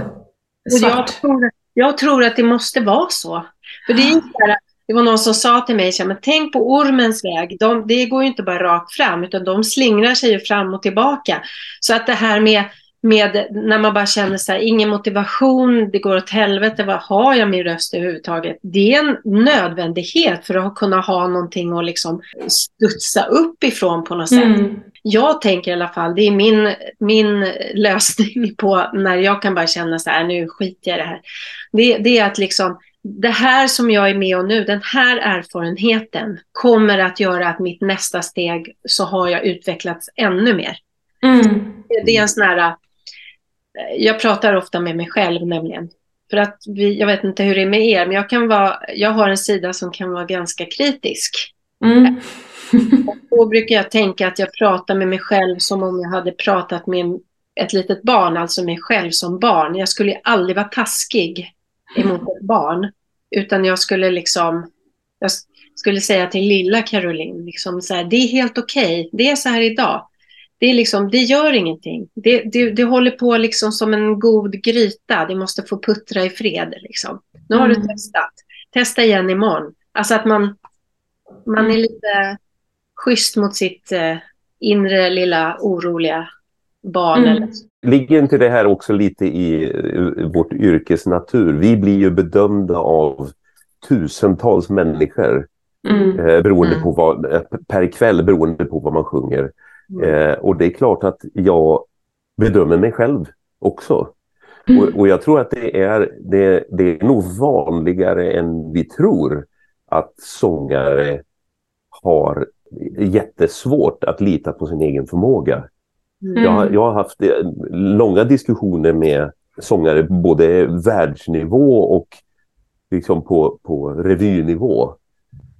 jag Svart. tror, jag tror att det måste vara så. För det, är så här, det var någon som sa till mig, men tänk på ormens väg. De, det går ju inte bara rakt fram, utan de slingrar sig ju fram och tillbaka. Så att det här med, med när man bara känner så här, ingen motivation, det går åt helvete, vad har jag min röst överhuvudtaget? Det är en nödvändighet för att kunna ha någonting att liksom studsa upp ifrån på något sätt. Mm. Jag tänker i alla fall, det är min, min lösning på när jag kan bara känna så här, nu skiter jag i det här. Det, det är att liksom, det här som jag är med om nu, den här erfarenheten kommer att göra att mitt nästa steg så har jag utvecklats ännu mer. Mm. Det är en sån här, jag pratar ofta med mig själv nämligen. För att vi, jag vet inte hur det är med er, men jag, kan vara, jag har en sida som kan vara ganska kritisk. Mm. Då brukar jag tänka att jag pratar med mig själv som om jag hade pratat med ett litet barn, alltså mig själv som barn. Jag skulle aldrig vara taskig emot ett barn, utan jag skulle liksom, jag skulle säga till lilla Caroline, liksom så här, det är helt okej, det är så här idag. Det, är liksom, det gör ingenting. Det, det, det håller på liksom som en god gryta. Det måste få puttra i fred. Liksom. Nu har Mm. du testat. Testa igen imorgon. Alltså att man, man är Mm. lite schysst mot sitt eh, inre lilla oroliga barn. Mm. Eller, Ligger inte det här också lite i eh, vårt yrkes natur? Vi blir ju bedömda av tusentals människor Mm. eh, beroende Mm. på vad, eh, per kväll beroende på vad man sjunger. Mm. Eh, och det är klart att jag bedömer mig själv också. Mm. Och, och jag tror att det är, det, det är nog vanligare än vi tror att sångare har jättesvårt att lita på sin egen förmåga. Mm. Jag, har- jag har haft eh, långa diskussioner med sångare på både världsnivå och liksom på, på revynivå.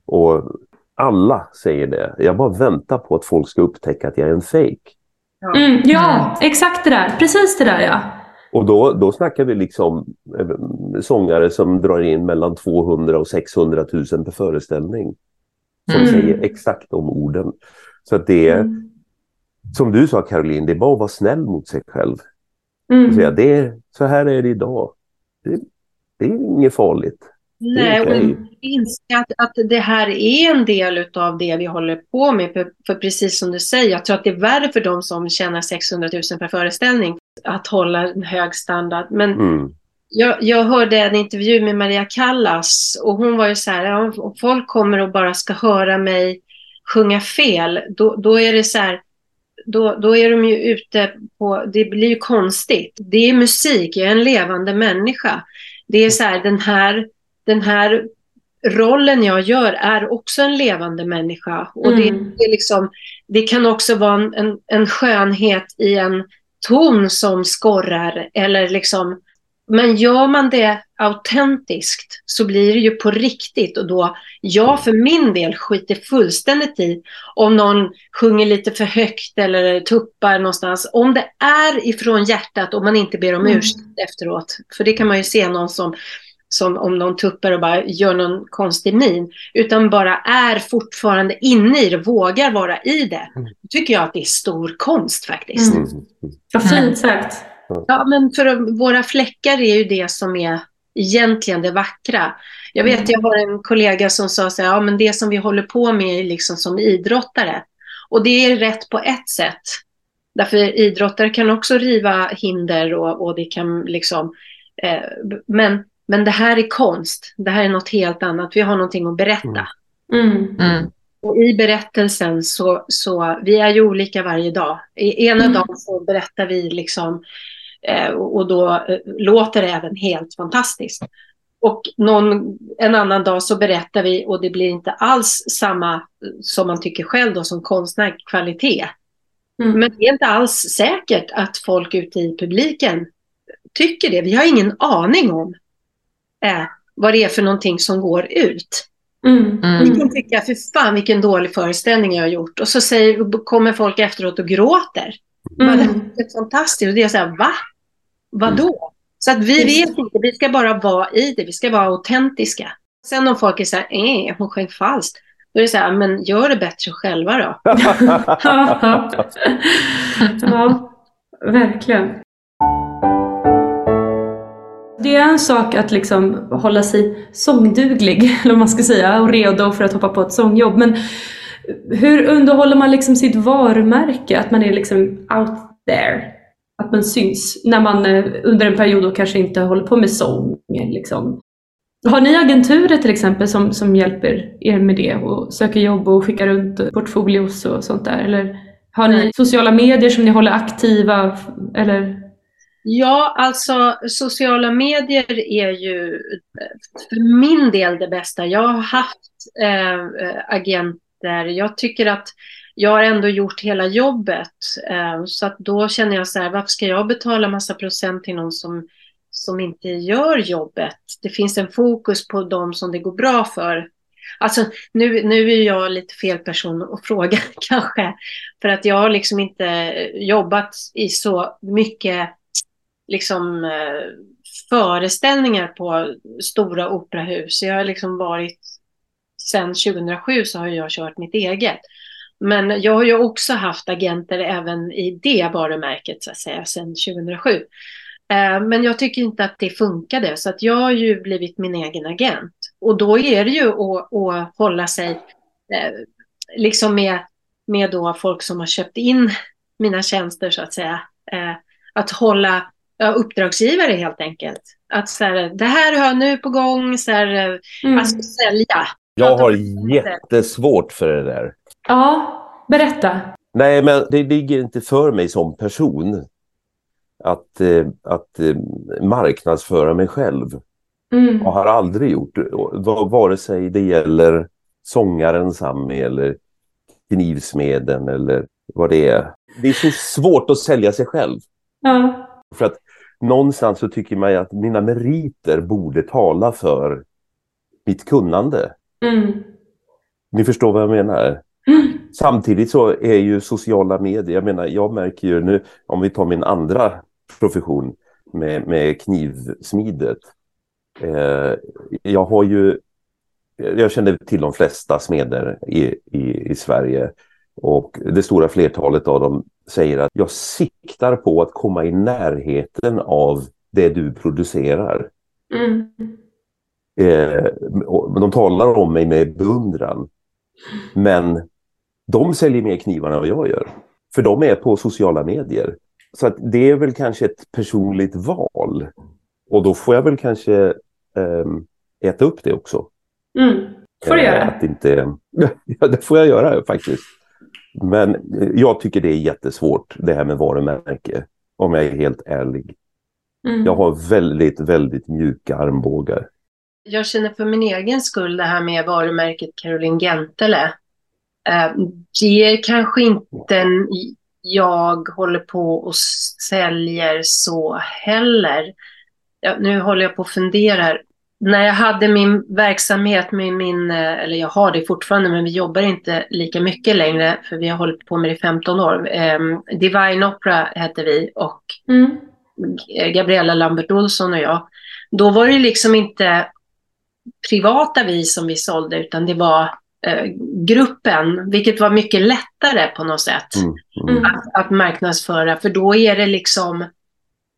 Och alla säger det. Jag bara väntar på att folk ska upptäcka att jag är en fake. Mm. Ja, exakt det där. Precis det där ja. Och då, då snackar vi liksom eh, sångare som drar in mellan 200 och 600 000 per föreställning. som Mm. säger exakt de orden. Så att det är, Mm. Som du sa Caroline, det är bara att vara snäll mot sig själv. Och Mm. säga, det är, så här är det idag. Det, det är inget farligt. Nej, och okej. inse att, att det här är en del av det vi håller på med. För, för precis som du säger, jag tror att det är värre för de som tjänar 600 000 per föreställning att hålla en hög standard. Men Mm. jag, jag hörde en intervju med Maria Callas och hon var ju så här, ja, om folk kommer och bara ska höra mig sjunga fel, då, då är det så här, då, då är de ju ute på, det blir ju konstigt. Det är musik, jag är en levande människa. Det är så här, den här, den här rollen jag gör är också en levande människa. Och det, Mm. det, är liksom, det kan också vara en, en, en skönhet i en ton som skorrar eller liksom men gör man det autentiskt så blir det ju på riktigt och då, jag för min del skiter fullständigt i om någon sjunger lite för högt eller tuppar någonstans. Om det är ifrån hjärtat och man inte ber om Mm. ursäkt efteråt. För det kan man ju se någon som, som om någon tuppar och bara gör någon konstig min. Utan bara är fortfarande inne i det, vågar vara i det. Då tycker jag att det är stor konst faktiskt. Mm. Mm. Vad fint sagt. Ja, men för våra fläckar är ju det som är egentligen det vackra. Jag vet, Mm. jag har en kollega som sa så här, ja men det som vi håller på med är liksom som idrottare. Och det är rätt på ett sätt. Därför idrottare kan också riva hinder och, och det kan liksom, eh, men, men det här är konst. Det här är något helt annat. Vi har någonting att berätta. Mm. Mm. Mm. Och i berättelsen så, så, vi är ju olika varje dag. I ena Mm. dagen så berättar vi liksom, eh, och då eh, låter det även helt fantastiskt. Och någon, en annan dag så berättar vi och det blir inte alls samma eh, som man tycker själv då som konstnär, kvalitet. Mm. Men det är inte alls säkert att folk ute i publiken tycker det. Vi har ingen aning om eh, vad det är för någonting som går ut. Mm. Vi Mm. kan tycka, för fan vilken dålig föreställning jag har gjort. Och så säger, kommer folk efteråt och gråter. Mm. Det Mm. är fantastiskt. Och det är så här, va? Vadå? Så att vi Just vet inte, vi ska bara vara i det, vi ska vara autentiska. Sen om folk är så här, eh, hon sjöng falskt. Då är det så här, men gör det bättre själva då. ja, verkligen. Det är en sak att liksom hålla sig sångduglig, eller vad man ska säga, och redo för att hoppa på ett sångjobb. Men hur underhåller man liksom sitt varumärke? Att man är liksom out there? Att man syns när man eh, under en period då kanske inte håller på med sång. Liksom. Har ni agenturer till exempel som, som hjälper er med det och söker jobb och skickar runt portfolios och sånt där? Eller har ni sociala medier som ni håller aktiva? Eller? Ja, alltså sociala medier är ju eh, för min del det bästa. Jag har haft eh, eh, agenter. Jag tycker att jag har ändå gjort hela jobbet. Eh, så att då känner jag så här, varför ska jag betala massa procent till någon som, som inte gör jobbet? Det finns en fokus på de som det går bra för. Alltså nu, nu är jag lite fel person att fråga kanske. För att jag har liksom inte jobbat i så mycket liksom eh, föreställningar på stora operahus. Jag har liksom varit, sedan 2007 så har jag kört mitt eget. Men jag har ju också haft agenter även i det varumärket så att säga sedan 2007. Eh, Men jag tycker inte att det funkade så att jag har ju blivit min egen agent. Och då är det ju att, att hålla sig eh, liksom med, med då folk som har köpt in mina tjänster så att säga. Eh, Att hålla ja, uppdragsgivare helt enkelt. Att så här, det här har jag nu på gång, så här, eh, Mm. alltså sälja. Jag har jättesvårt för det där. Ja, berätta. Nej, men det ligger inte för mig som person att, eh, att eh, marknadsföra mig själv. Mm. Jag har aldrig gjort det. Vare sig det gäller sångaren Sami eller knivsmeden eller vad det är. Det är så svårt att sälja sig själv. Ja. För att någonstans så tycker man att mina meriter borde tala för mitt kunnande. Mm. Ni förstår vad jag menar? Mm. Samtidigt så är ju sociala medier, jag menar jag märker ju nu, om vi tar min andra profession med, med knivsmidet. Eh, jag har ju jag känner till de flesta smeder i, i, i Sverige och det stora flertalet av dem säger att jag siktar på att komma i närheten av det du producerar. Mm. Eh, de talar om mig med beundran. Men de säljer mer knivar än vad jag gör. För de är på sociala medier. Så att det är väl kanske ett personligt val. Och då får jag väl kanske eh, äta upp det också. Mm. får du Eh, göra. Att inte... ja, det får jag göra faktiskt. Men eh, jag tycker det är jättesvårt det här med varumärke. Om jag är helt ärlig. Mm. Jag har väldigt, väldigt mjuka armbågar. Jag känner för min egen skull det här med varumärket Caroline Gentele. Eh, Det är kanske inte en jag håller på och säljer så heller. Ja, nu håller jag på och funderar. När jag hade min verksamhet med min, eh, eller jag har det fortfarande, men vi jobbar inte lika mycket längre, för vi har hållit på med det i 15 år. Eh, Divine Opera hette vi och Mm. Gabriella Lambert Olsson och jag. Då var det liksom inte privata vi som vi sålde, utan det var eh, gruppen, vilket var mycket lättare på något sätt Mm, mm. Mm. att, att marknadsföra, för då är det liksom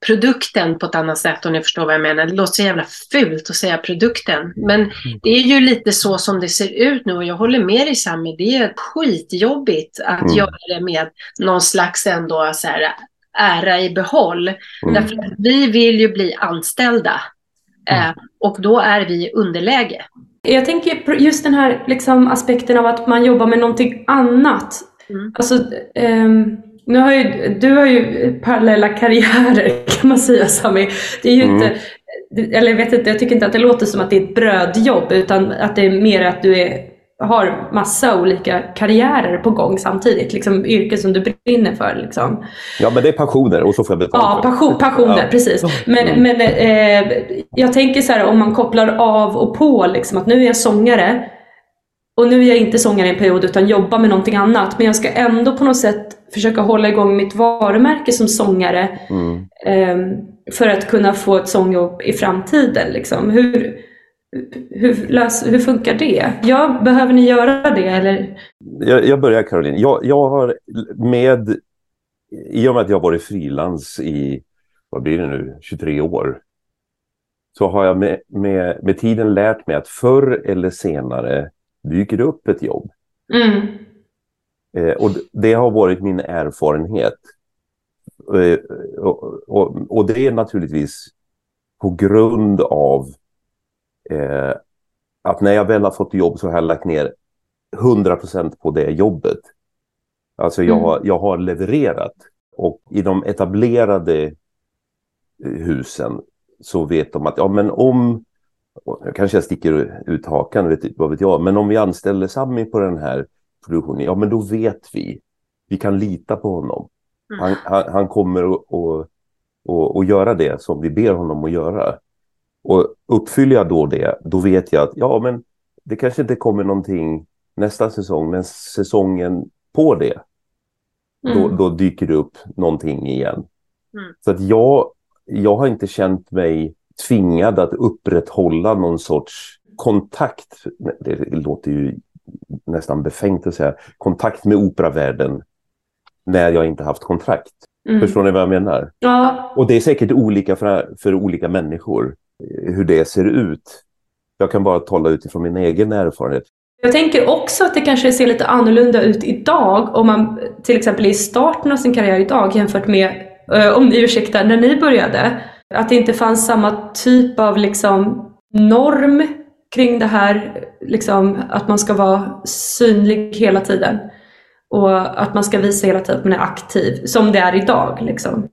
produkten på ett annat sätt om ni förstår vad jag menar. Det låter så jävla fult att säga produkten, men det är ju lite så som det ser ut nu och jag håller med dig Sami, det är skitjobbigt att Mm. göra det med någon slags ändå så här ära i behåll. Mm. Därför att vi vill ju bli anställda eh, och då är vi i underläge. Jag tänker just den här liksom, aspekten av att man jobbar med någonting annat. Mm. Alltså, ehm, nu har ju, du har ju parallella karriärer kan man säga Sami. Det är ju Mm. inte, eller jag vet inte, jag tycker inte att det låter som att det är ett brödjobb utan att det är mer att du är, har massa olika karriärer på gång samtidigt. Liksom yrken som du brinner för. Liksom. Ja, men det är passioner och så får jag betalt Ja, passion, passioner, Ja. precis. Men, Mm. men eh, jag tänker så här om man kopplar av och på, liksom, att nu är jag sångare och nu är jag inte sångare i en period utan jobbar med någonting annat. Men jag ska ändå på något sätt försöka hålla igång mitt varumärke som sångare Mm. eh, för att kunna få ett sångjobb i framtiden. Liksom. Hur, hur, lös, hur funkar det? Ja, behöver ni göra det? Eller? Jag, jag börjar Caroline. Jag, jag har med, i och med att jag har varit frilans i, vad blir det nu, 23 år. Så har jag med, med, med tiden lärt mig att förr eller senare dyker det upp ett jobb. Mm. Eh, och det har varit min erfarenhet. Eh, och, och, och det är naturligtvis på grund av eh, att när jag väl har fått jobb så har jag lagt ner 100% på det jobbet. Alltså jag, Mm. har- jag har levererat. Och i de etablerade eh, husen så vet de att ja, men om, nu kanske jag sticker ut hakan, vet, vad vet jag, men om vi anställer Sami på den här produktionen, ja men då vet vi. Vi kan lita på honom. Mm. Han, han, han kommer att och, och, och göra det som vi ber honom att göra. Och uppfyller jag då det, då vet jag att ja men det kanske inte kommer någonting nästa säsong, men säsongen på det, då, Mm. då dyker det upp någonting igen. Mm. Så att jag, jag har inte känt mig tvingad att upprätthålla någon sorts kontakt. Det låter ju nästan befängt att säga. Kontakt med operavärlden när jag inte haft kontrakt. Mm. Förstår ni vad jag menar? Ja, Och det är säkert olika för, för olika människor hur det ser ut. Jag kan bara tala utifrån min egen erfarenhet. Jag tänker också att det kanske ser lite annorlunda ut idag om man till exempel är i starten av sin karriär idag jämfört med, eh, om ni ursäktar, när ni började. Att det inte fanns samma typ av liksom norm kring det här, liksom att man ska vara synlig hela tiden. Och att man ska visa hela tiden att man är aktiv, som det är idag. Liksom.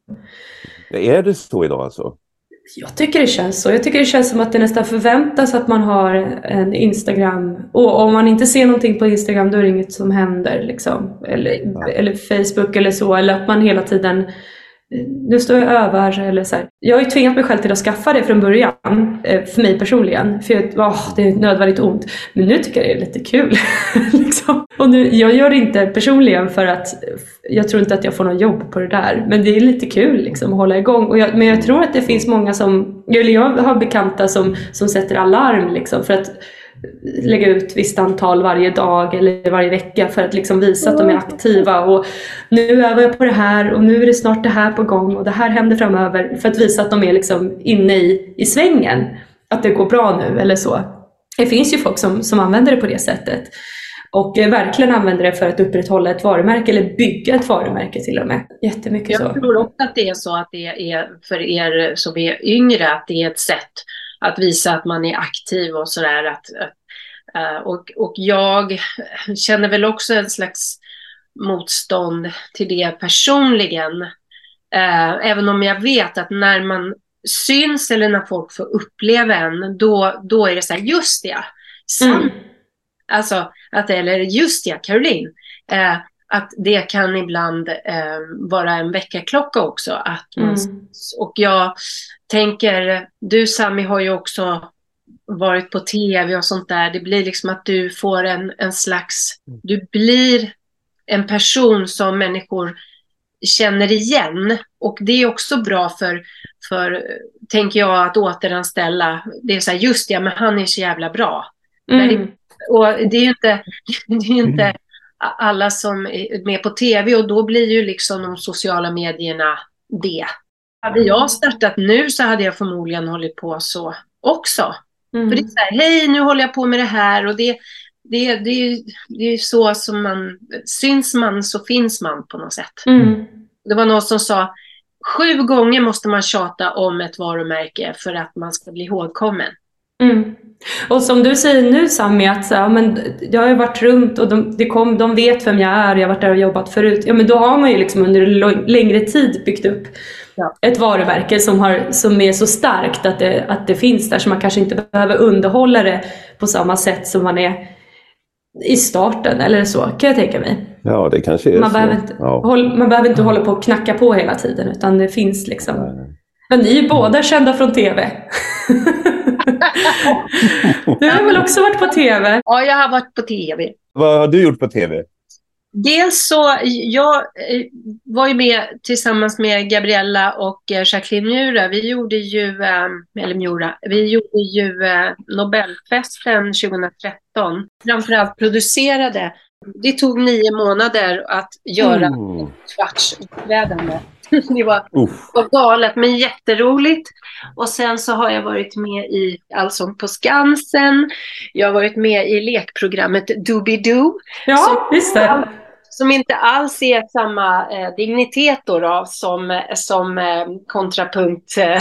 Är det så idag alltså? Jag tycker det känns så. Jag tycker det känns som att det nästan förväntas att man har en Instagram. Och om man inte ser någonting på Instagram då är det inget som händer. Liksom. Eller, eller Facebook eller så. Eller att man hela tiden nu står jag och övar eller så här. Jag har ju tvingat mig själv till att skaffa det från början. Eh, för mig personligen. För jag, åh, det är nödvändigt ont. Men nu tycker jag det är lite kul. liksom. Och nu, jag gör det inte personligen för att jag tror inte att jag får något jobb på det där. Men det är lite kul liksom, att hålla igång. Och jag, men jag tror att det finns många som, eller jag har bekanta som, som sätter alarm liksom, för att lägga ut visst antal varje dag eller varje vecka för att liksom visa att de är aktiva och nu övar jag på det här och nu är det snart det här på gång och det här händer framöver för att visa att de är liksom inne i, i svängen. Att det går bra nu eller så. Det finns ju folk som, som använder det på det sättet och eh, verkligen använder det för att upprätthålla ett varumärke eller bygga ett varumärke till och med. Jättemycket jag så. Jag tror också att det är så att det är för er som är yngre att det är ett sätt att visa att man är aktiv och sådär. Att, uh, och, och jag känner väl också en slags motstånd till det personligen. Uh, även om jag vet att när man syns eller när folk får uppleva en, då, då är det så här, just det, sant. Mm. Alltså, att, eller just det, Caroline. Uh, att det kan ibland eh, vara en väckarklocka också. Att man, mm. Och jag tänker, du Sami har ju också varit på tv och sånt där. Det blir liksom att du får en, en slags, du blir en person som människor känner igen. Och det är också bra för, för tänker jag, att återanställa. Det är så här, just det, men han är så jävla bra. Mm. Det, och det är ju inte, det är inte alla som är med på tv och då blir ju liksom de sociala medierna det. Hade jag startat nu så hade jag förmodligen hållit på så också. Mm. För det är så här, hej nu håller jag på med det här och det, det, det, det är så som man, syns man så finns man på något sätt. Mm. Det var någon som sa, sju gånger måste man tjata om ett varumärke för att man ska bli ihågkommen. Mm. Och som du säger nu Sami, att så, ja, men jag har varit runt och de, det kom, de vet vem jag är, jag har varit där och jobbat förut. Ja men då har man ju liksom under längre tid byggt upp ja. ett varumärke som, har, som är så starkt att det, att det finns där så man kanske inte behöver underhålla det på samma sätt som man är i starten eller så kan jag tänka mig. Ja det kanske är man så. Behöver inte, ja. håll, man behöver inte hålla på och knacka på hela tiden utan det finns liksom. Men ni är ju båda kända från TV. du har väl också varit på TV? Ja, jag har varit på TV. Vad har du gjort på TV? Dels så, jag eh, var ju med tillsammans med Gabriella och eh, Jacqueline Mura. Vi gjorde ju, eh, eller Mura, vi gjorde ju Nobelfesten 2013. Framförallt producerade. Det tog nio månader att göra mm. ett kvartsuppträdande. det var, var galet men jätteroligt. Och sen så har jag varit med i Allsång på Skansen. Jag har varit med i lekprogrammet Doobidoo. Ja, som, just det. Som inte alls är samma eh, dignitet då, då som, som eh, kontrapunkt. men,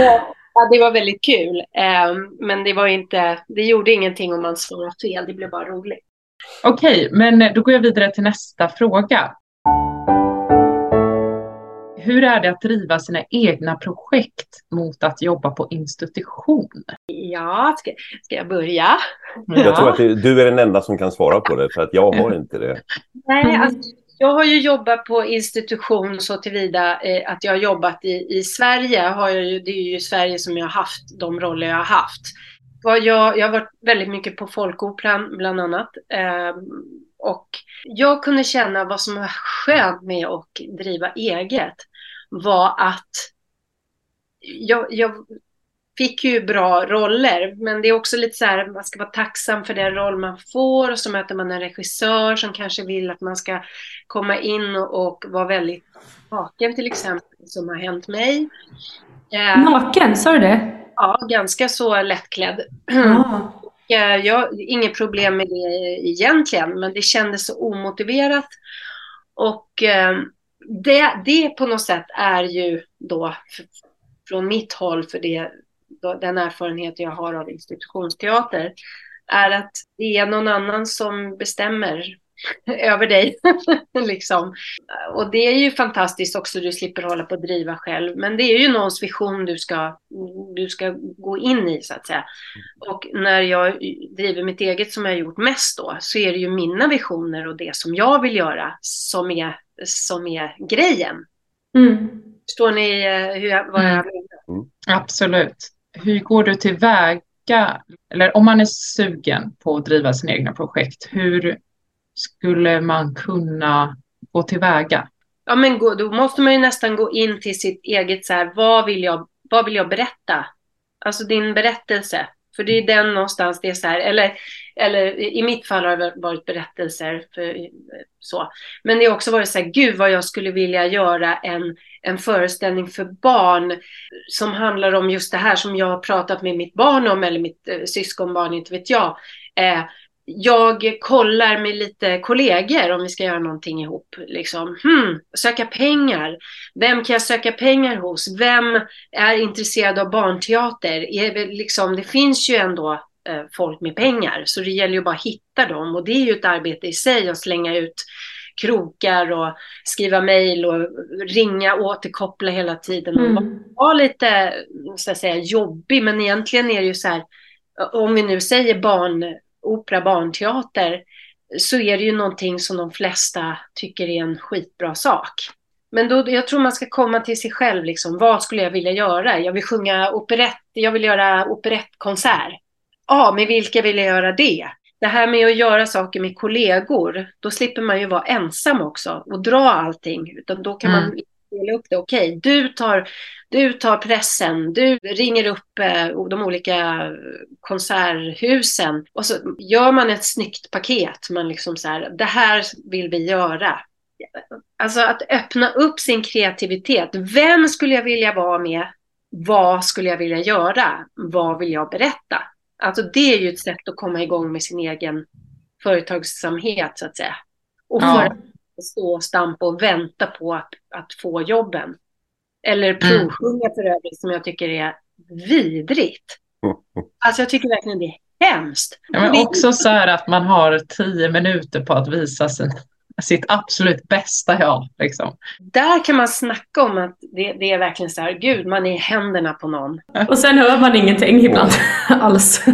eh, ja, det var väldigt kul. Eh, men det var inte, det gjorde ingenting om man svarade fel. Det blev bara roligt. Okej, men då går jag vidare till nästa fråga. Hur är det att driva sina egna projekt mot att jobba på institution? Ja, ska, ska jag börja? Jag ja. tror att du är den enda som kan svara på det, för att jag har inte det. Nej, mm. alltså, jag har ju jobbat på institution så tillvida eh, att jag har jobbat i, i Sverige. Har jag ju, det är ju Sverige som jag har haft de roller jag har haft. Jag, jag har varit väldigt mycket på Folkoperan bland annat. Eh, och jag kunde känna vad som var skönt med att driva eget var att jag, jag fick ju bra roller, men det är också lite så här, man ska vara tacksam för den roll man får och så möter man en regissör som kanske vill att man ska komma in och, och vara väldigt naken till exempel, som har hänt mig. Eh, naken, sa du det? Ja, ganska så lättklädd. Ah. jag har inget problem med det egentligen, men det kändes så omotiverat. Och eh, det, det på något sätt är ju då från mitt håll, för det, den erfarenhet jag har av institutionsteater, är att det är någon annan som bestämmer över dig. liksom. Och det är ju fantastiskt också, du slipper hålla på och driva själv. Men det är ju någons vision du ska, du ska gå in i så att säga. Och när jag driver mitt eget som jag har gjort mest då, så är det ju mina visioner och det som jag vill göra som är, som är grejen. Mm. Förstår ni eh, hur jag, vad jag mm. menar? Mm. Absolut. Hur går du tillväga, eller om man är sugen på att driva sina egna projekt, hur skulle man kunna gå tillväga? Ja, men gå, då måste man ju nästan gå in till sitt eget, så här, vad, vill jag, vad vill jag berätta? Alltså din berättelse. För det är den någonstans det är så här, eller, eller i mitt fall har det varit berättelser. För, eh, så. Men det har också varit så här, gud vad jag skulle vilja göra en, en föreställning för barn som handlar om just det här som jag har pratat med mitt barn om, eller mitt eh, syskonbarn, inte vet jag. Eh, jag kollar med lite kollegor om vi ska göra någonting ihop. Liksom, hmm, söka pengar. Vem kan jag söka pengar hos? Vem är intresserad av barnteater? Är, liksom, det finns ju ändå eh, folk med pengar, så det gäller ju bara att hitta dem. Och det är ju ett arbete i sig att slänga ut krokar och skriva mejl och ringa och återkoppla hela tiden. Mm. Var lite så att säga, jobbig, men egentligen är det ju så här, om vi nu säger barn opera, barnteater, så är det ju någonting som de flesta tycker är en skitbra sak. Men då, jag tror man ska komma till sig själv, liksom, vad skulle jag vilja göra? Jag vill sjunga operett, jag vill göra operettkonsert. Ja, med vilka vill jag göra det? Det här med att göra saker med kollegor, då slipper man ju vara ensam också och dra allting. Utan då kan mm. man dela upp det. Okej, okay, du, tar, du tar pressen, du ringer upp eh, de olika konserthusen och så gör man ett snyggt paket. Man liksom så här, det här vill vi göra. Alltså att öppna upp sin kreativitet. Vem skulle jag vilja vara med? Vad skulle jag vilja göra? Vad vill jag berätta? Alltså det är ju ett sätt att komma igång med sin egen företagsamhet så att säga. Och för ja stå och stampa och vänta på att, att få jobben. Eller provsjunga mm. för övrigt som jag tycker är vidrigt. Alltså jag tycker verkligen det är hemskt. Ja, men också så här att man har tio minuter på att visa sin, sitt absolut bästa jag. Liksom. Där kan man snacka om att det, det, är verkligen så här, gud, man är i händerna på någon. Och sen hör man ingenting ibland alls.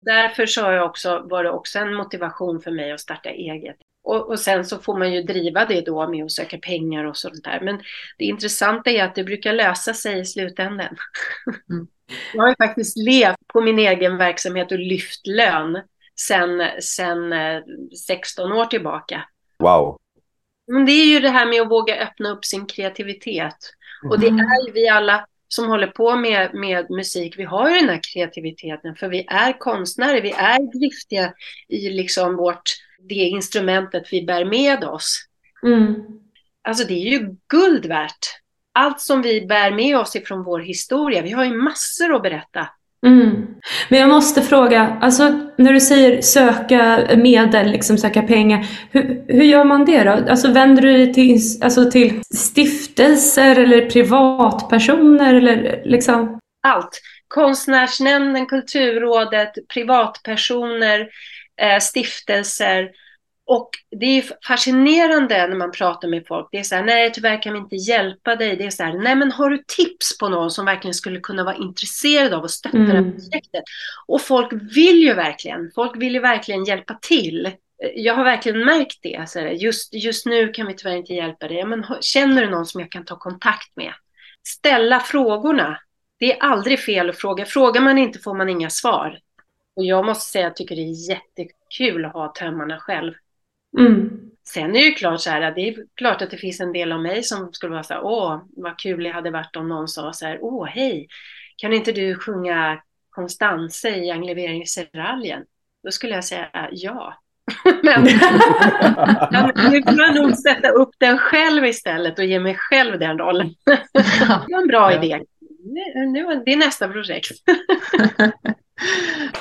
Därför så har jag också, var det också en motivation för mig att starta eget. Och, och, sen så får man ju driva det då med att söka pengar och sånt där. Men det intressanta är att det brukar lösa sig i slutändan. Mm. Jag har ju faktiskt levt på min egen verksamhet och lyft lön sen, sen 16 eh, år tillbaka. Wow. Men det är ju det här med att våga öppna upp sin kreativitet. Mm. Och det mm. är ju vi alla som håller på med, med musik, vi har ju den här kreativiteten för vi är konstnärer, vi är driftiga i liksom vårt det instrumentet vi bär med oss. Mm. Alltså det är ju guld värt. Allt som vi bär med oss ifrån vår historia. Vi har ju massor att berätta. Mm. Men jag måste fråga, alltså när du säger söka medel, liksom söka pengar, hur, hur gör man det då? Alltså vänder du dig till, alltså till stiftelser eller privatpersoner eller liksom? Allt. Konstnärsnämnden, Kulturrådet, privatpersoner, eh, stiftelser. Och det är fascinerande när man pratar med folk. Det är så här, nej tyvärr kan vi inte hjälpa dig. Det är så här, nej men har du tips på någon som verkligen skulle kunna vara intresserad av att stötta mm. det här mm. projektet? Och folk vill ju verkligen, folk vill ju verkligen hjälpa till. Jag har verkligen märkt det. Så här, just, just nu kan vi tyvärr inte hjälpa dig. Men känner du någon som jag kan ta kontakt med? Ställa frågorna. Det är aldrig fel att fråga. Frågar man inte får man inga svar. Och jag måste säga att jag tycker det är jättekul att ha tömmarna själv. Mm. Sen är det ju klart så här, det är klart att det finns en del av mig som skulle vara så här, åh, vad kul det hade varit om någon sa så här, åh, hej, kan inte du sjunga Konstanze i Engleveringsseraljen? Då skulle jag säga ja. Men nu får jag nog sätta upp den själv istället och ge mig själv den rollen. det var en bra idé. Nu, det är nästa projekt.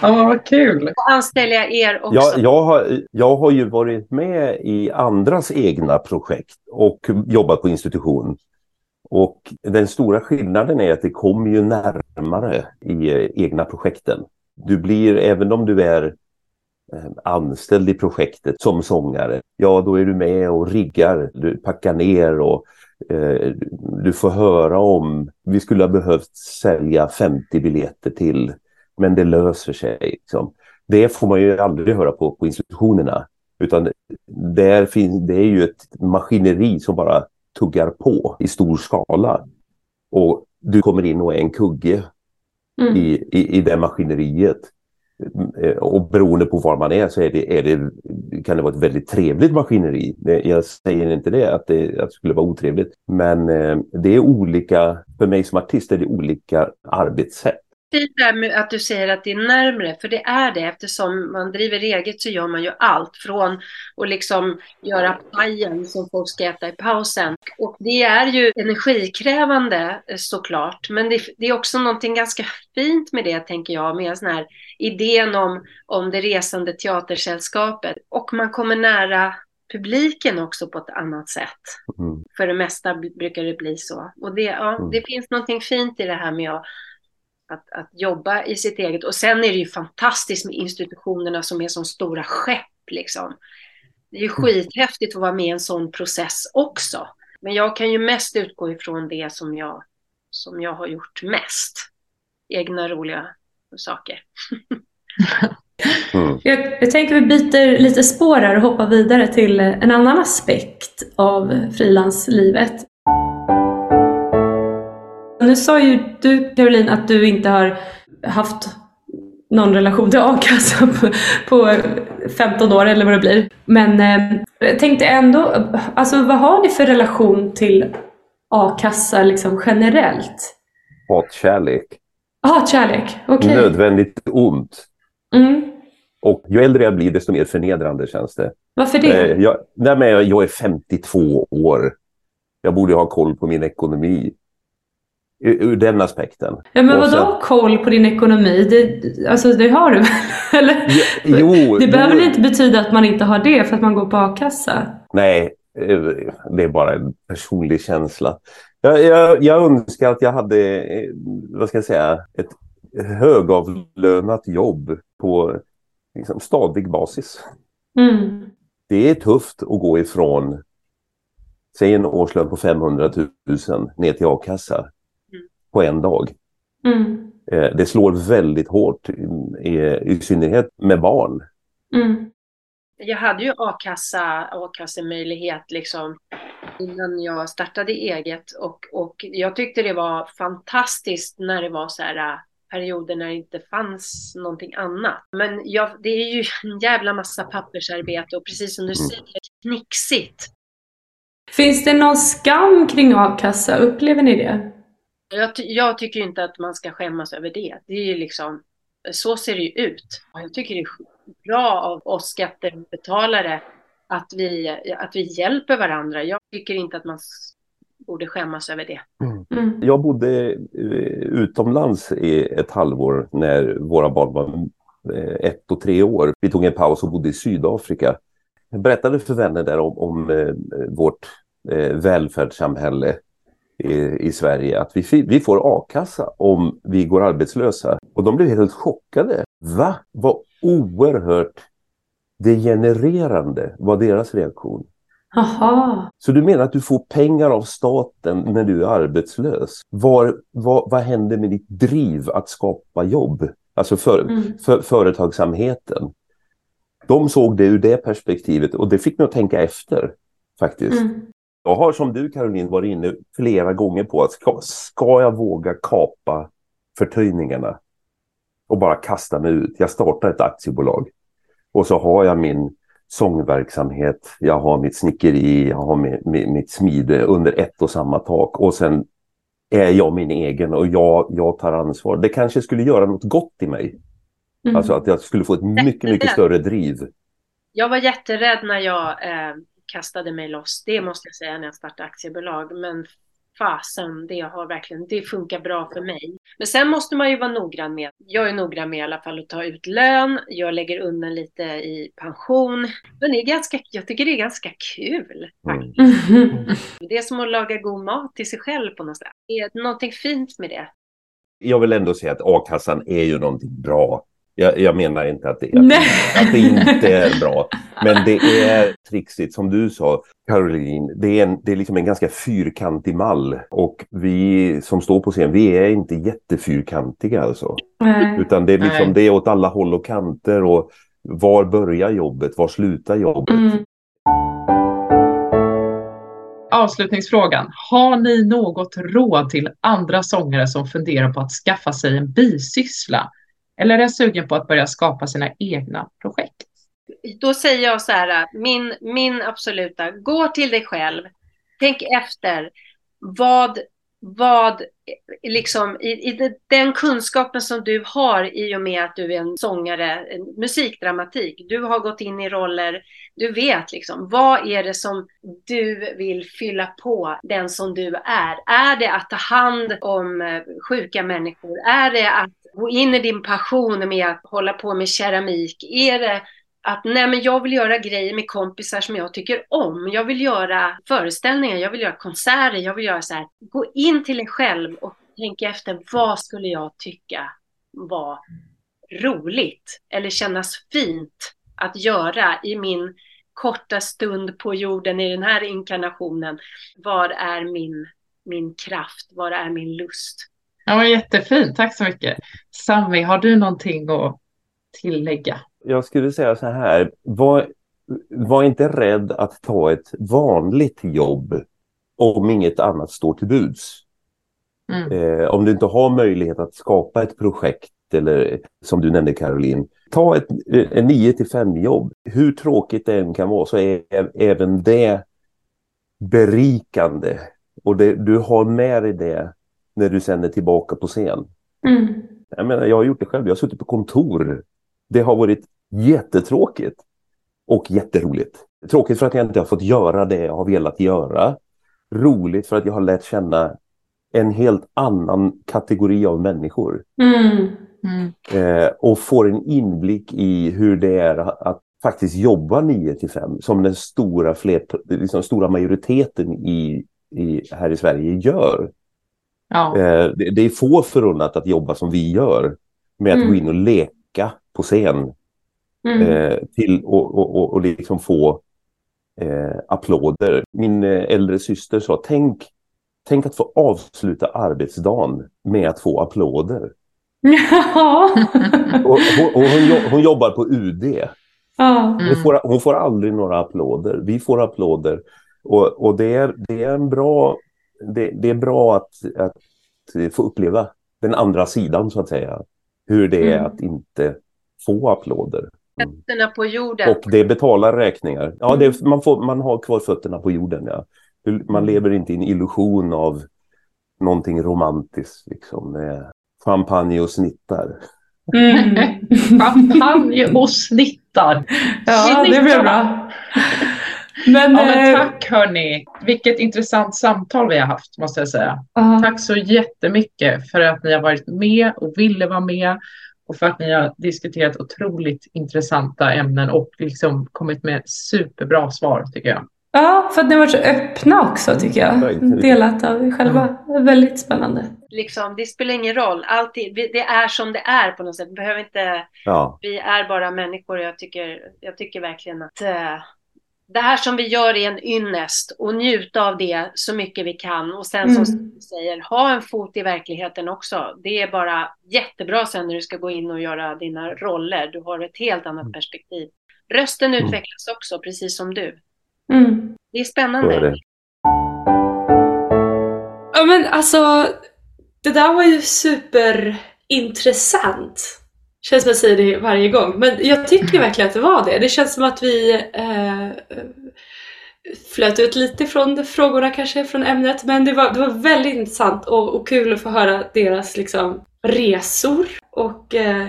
Ja, vad kul! Och anställer jag er också. Ja, jag, har, jag har ju varit med i andras egna projekt och jobbat på institution. Och den stora skillnaden är att det kommer ju närmare i eh, egna projekten. Du blir, även om du är eh, anställd i projektet som sångare, ja då är du med och riggar, du packar ner och eh, du får höra om, vi skulle ha behövt sälja 50 biljetter till men det löser sig. Liksom. Det får man ju aldrig höra på, på institutionerna. Utan där finns, det är ju ett maskineri som bara tuggar på i stor skala. Och du kommer in och är en kugge mm. i, i, i det maskineriet. Och beroende på var man är så är det, är det, kan det vara ett väldigt trevligt maskineri. Jag säger inte det att, det, att det skulle vara otrevligt. Men eh, det är olika, för mig som artist är det olika arbetssätt. Där med att du säger att det är närmre, för det är det. Eftersom man driver eget så gör man ju allt. Från att liksom göra pajen som folk ska äta i pausen. Och det är ju energikrävande eh, såklart. Men det, det är också någonting ganska fint med det, tänker jag. Med sån här idén om, om det resande teatersällskapet. Och man kommer nära publiken också på ett annat sätt. Mm. För det mesta brukar det bli så. Och det, ja, mm. det finns någonting fint i det här med att, att, att, jobba i sitt eget. Och sen är det ju fantastiskt med institutionerna som är som stora skepp. Liksom. Det är ju mm. skithäftigt att vara med i en sån process också. Men jag kan ju mest utgå ifrån det som jag, som jag har gjort mest. Egna roliga saker. Mm. Jag, jag tänker vi byter lite spår här och hoppar vidare till en annan aspekt av frilanslivet. Nu sa ju du Caroline att du inte har haft någon relation till a-kassa på, på 15 år eller vad det blir. Men eh, jag tänkte ändå, alltså vad har ni för relation till a-kassa liksom generellt? Hatkärlek. Hatkärlek, okej. Okay. Nödvändigt ont. Mm. Och ju äldre jag blir, desto mer förnedrande känns det. Varför det? Eh, jag, nej, men jag är 52 år. Jag borde ha koll på min ekonomi. Ur, ur den aspekten. Ja, men vadå sen... koll på din ekonomi? Det, alltså, det har du väl? Jo, det behöver väl inte betyda att man inte har det för att man går på a-kassa? Nej, eh, det är bara en personlig känsla. Jag, jag, jag önskar att jag hade, eh, vad ska jag säga, ett högavlönat jobb på liksom, stadig basis. Mm. Det är tufft att gå ifrån, säg en årslön på 500 000 ner till a-kassa. På en dag. Mm. Eh, det slår väldigt hårt, i, i synnerhet med barn. Mm. Jag hade ju a-kassa, a-kassemöjlighet liksom innan jag startade eget och, och jag tyckte det var fantastiskt när det var så här perioder när det inte fanns någonting annat. Men ja, det är ju en jävla massa pappersarbete och precis som du mm. säger, knixigt. Finns det någon skam kring a-kassa? Upplever ni det? Jag, jag, tycker inte att man ska skämmas över det. Det är ju liksom, så ser det ju ut. Jag tycker det är bra av oss skattebetalare att vi, att vi hjälper varandra. Jag tycker inte att man borde skämmas över det. Mm. mm. Jag bodde eh, utomlands i ett halvår när våra barn var eh, ett och tre år. Vi tog en paus och bodde i Sydafrika. Jag berättade för vänner där om, om eh, vårt välfärdssamhälle i, i, Sverige att vi, vi får a-kassa om vi går arbetslösa. Och de blev helt chockade. Va? Vad oerhört degenererande var deras reaktion. Aha. Så du menar att du får pengar av staten när du är arbetslös? Var, var, vad händer med ditt driv att skapa jobb? Alltså för, mm. för, företagsamheten. De såg det ur det perspektivet och det fick mig att tänka efter faktiskt. Mm. Jag har som du Caroline varit inne flera gånger på att ska, ska jag våga kapa förtöjningarna och bara kasta mig ut. Jag startar ett aktiebolag och så har jag min sångverksamhet, jag har mitt snickeri, jag har mitt, mitt smide under ett och samma tak och sen är jag min egen och jag, jag tar ansvar. Det kanske skulle göra något gott i mig. Mm. Alltså att jag skulle få ett mycket, mycket större driv. Jag var jätterädd när jag eh, kastade mig loss. Det måste jag säga när jag startade aktiebolag. Men fasen, det har verkligen, det funkar bra för mig. Men sen måste man ju vara noggrann med, jag är noggrann med i alla fall att ta ut lön, jag lägger undan lite i pension. Men det är ganska, jag tycker det är ganska kul. Mm. Det är som att laga god mat till sig själv på något sätt. Det är någonting fint med det. Jag vill ändå säga att a-kassan är ju någonting bra. Jag, jag, menar inte att det, att, att det inte är bra. Men det är trixigt, som du sa, Caroline. Det är, en, det är liksom en ganska fyrkantig mall. Och vi som står på scen, vi är inte jättefyrkantiga alltså. Mm. Utan det är, liksom, det är åt alla håll och kanter. Och var börjar jobbet? Var slutar jobbet? Mm. Avslutningsfrågan. Har ni något råd till andra sångare som funderar på att skaffa sig en bisyssla? Eller är sugen på att börja skapa sina egna projekt? Då säger jag så här, min, min absoluta, gå till dig själv, tänk efter, vad, vad liksom i, i, den kunskapen som du har i och med att du är en sångare, en musikdramatik. Du har gått in i roller, du vet liksom vad är det som du vill fylla på den som du är. Är det att ta hand om eh, sjuka människor? Är det att gå in i din passion med att hålla på med keramik? Är det att nej men jag vill göra grejer med kompisar som jag tycker om. Jag vill göra föreställningar, jag vill göra konserter, jag vill göra så här. Gå in till dig själv och tänk efter vad skulle jag tycka var roligt eller kännas fint att göra i min korta stund på jorden i den här inkarnationen. Var är min, min kraft? Var är min lust? Ja, jättefint, tack så mycket. Sami, har du någonting att tillägga? jag skulle säga så här, var, var inte rädd att ta ett vanligt jobb om inget annat står till buds. Mm. Eh, om du inte har möjlighet att skapa ett projekt eller som du nämnde Caroline, ta ett, ett 9 till 5 jobb. Hur tråkigt det än kan vara så är även det berikande. Och det, du har med dig det när du sen är tillbaka på scen. Mm. Jag, menar, jag har gjort det själv, jag har suttit på kontor. Det har varit Jättetråkigt. Och jätteroligt. Tråkigt för att jag inte har fått göra det jag har velat göra. Roligt för att jag har lärt känna en helt annan kategori av människor. Mm. Mm. Eh, och får en inblick i hur det är att faktiskt jobba 9 till 5 som den stora, flert, liksom stora majoriteten i, i, här i Sverige gör. Ja. Eh, det, det, är få förunnat att jobba som vi gör med att mm. gå in och leka på scen Mm. Eh, till och, och, och, liksom få eh, applåder. Min eh, äldre syster sa, tänk, tänk att få avsluta arbetsdagen med att få applåder. Ja. och, och, och hon, hon, jobbar på UD. Mm. Hon, får, hon får aldrig några applåder. Vi får applåder. Och, och det, är, det är en bra... Det, det är bra att, att få uppleva den andra sidan så att säga. Hur det är mm. att inte få applåder. Fötterna på jorden. Och det betalar räkningar. Ja, det, man, får, man har kvar fötterna på jorden. Ja. Man lever inte i en illusion av någonting romantiskt, liksom, med champagne och snittar. Mm. champagne och snittar. Ja, det blir bra. Men, ja, men eh, tack hörni. Vilket intressant samtal vi har haft måste jag säga. Uh. Tack så jättemycket för att ni har varit med och ville vara med och för att ni har diskuterat otroligt intressanta ämnen och liksom kommit med superbra svar tycker jag. Ja, för att ni har varit så öppna också tycker jag. Delat av er själva. Mm. Väldigt spännande. Liksom, det spelar ingen roll. Alltid, det är som det är på något sätt. Vi behöver inte... Ja. Vi är bara människor. Jag tycker, jag tycker verkligen att uh, det här som vi gör är en ynnest och njuta av det så mycket vi kan. Och sen mm. som du säger, ha en fot i verkligheten också. Det är bara jättebra sen när du ska gå in och göra dina roller. Du har ett helt annat mm. perspektiv. Rösten mm. utvecklas också, precis som du. Mm. Det är spännande. Är det. Ja men alltså, det där var ju superintressant. Känns som jag säger det varje gång, men jag tycker verkligen att det var det. Det känns som att vi eh, flöt ut lite från frågorna kanske, från ämnet. Men det var, det var väldigt intressant och, och kul att få höra deras liksom, resor och eh,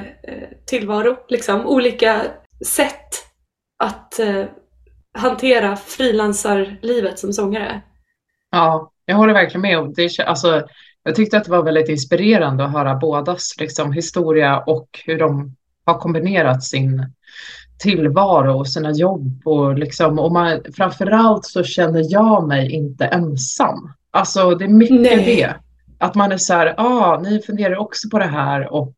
tillvaro. Liksom. Olika sätt att eh, hantera frilansarlivet som sångare. Ja, jag håller verkligen med. Det, alltså, jag tyckte att det var väldigt inspirerande att höra bådas liksom, historia och hur de har kombinerat sin tillvaro och sina jobb. Och, liksom, och man, framförallt så känner jag mig inte ensam. Alltså det är mycket Nej. det. Att man är så här, ja, ah, ni funderar också på det här och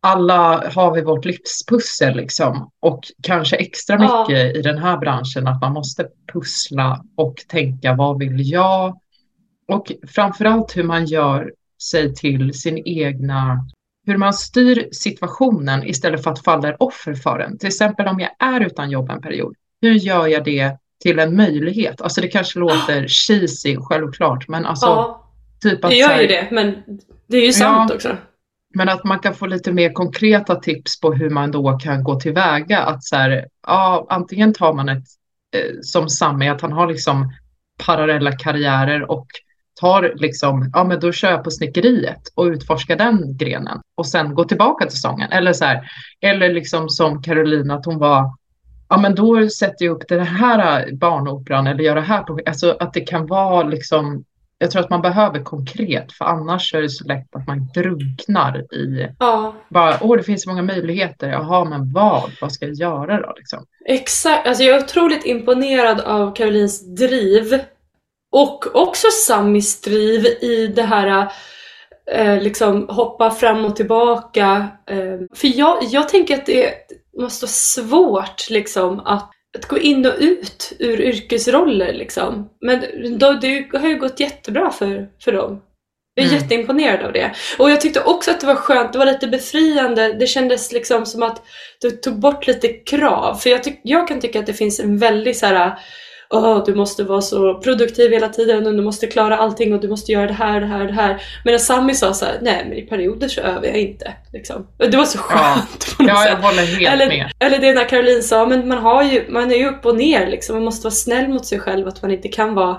alla har vi vårt livspussel liksom. Och kanske extra mycket ja. i den här branschen att man måste pussla och tänka vad vill jag? Och framförallt hur man gör sig till sin egna, hur man styr situationen istället för att falla offer för den. Till exempel om jag är utan jobb en period, hur gör jag det till en möjlighet? Alltså det kanske låter cheesy, självklart, men alltså ja, typ att... Det gör ju det, men det är ju sant ja, också. Men att man kan få lite mer konkreta tips på hur man då kan gå tillväga. Att så här, ja, antingen tar man ett, eh, som Sami, att han har liksom parallella karriärer och tar liksom, ja men då kör jag på snickeriet och utforskar den grenen och sen går tillbaka till sången. Eller så här, eller liksom som Carolina, att hon var, ja men då sätter jag upp den här barnoperan eller gör det här på, alltså att det kan vara liksom jag tror att man behöver konkret för annars är det så lätt att man drunknar i Ja, bara, åh det finns så många möjligheter, jaha men vad, vad ska jag göra då liksom? exakt. Alltså jag är otroligt imponerad av Karolins driv. Och också Samis driv i det här eh, liksom hoppa fram och tillbaka. Eh, för jag, jag tänker att det måste vara svårt liksom att, att gå in och ut ur yrkesroller liksom. Men då, det har ju gått jättebra för, för dem. Jag är Mm. jätteimponerad av det. Och jag tyckte också att det var skönt, det var lite befriande. Det kändes liksom som att du tog bort lite krav. För jag, tyck, jag kan tycka att det finns en väldigt så här. Åh, du måste vara så produktiv hela tiden och du måste klara allting och du måste göra det här, det här, det här. Men Sami sa så här, nej men i perioder så övar jag inte. Liksom. Det var så Ja. skönt Ja, sätt. jag håller helt Eller, med. eller det när Caroline sa, men man, har ju, man är ju upp och ner liksom. Man måste vara snäll mot sig själv, att man inte kan vara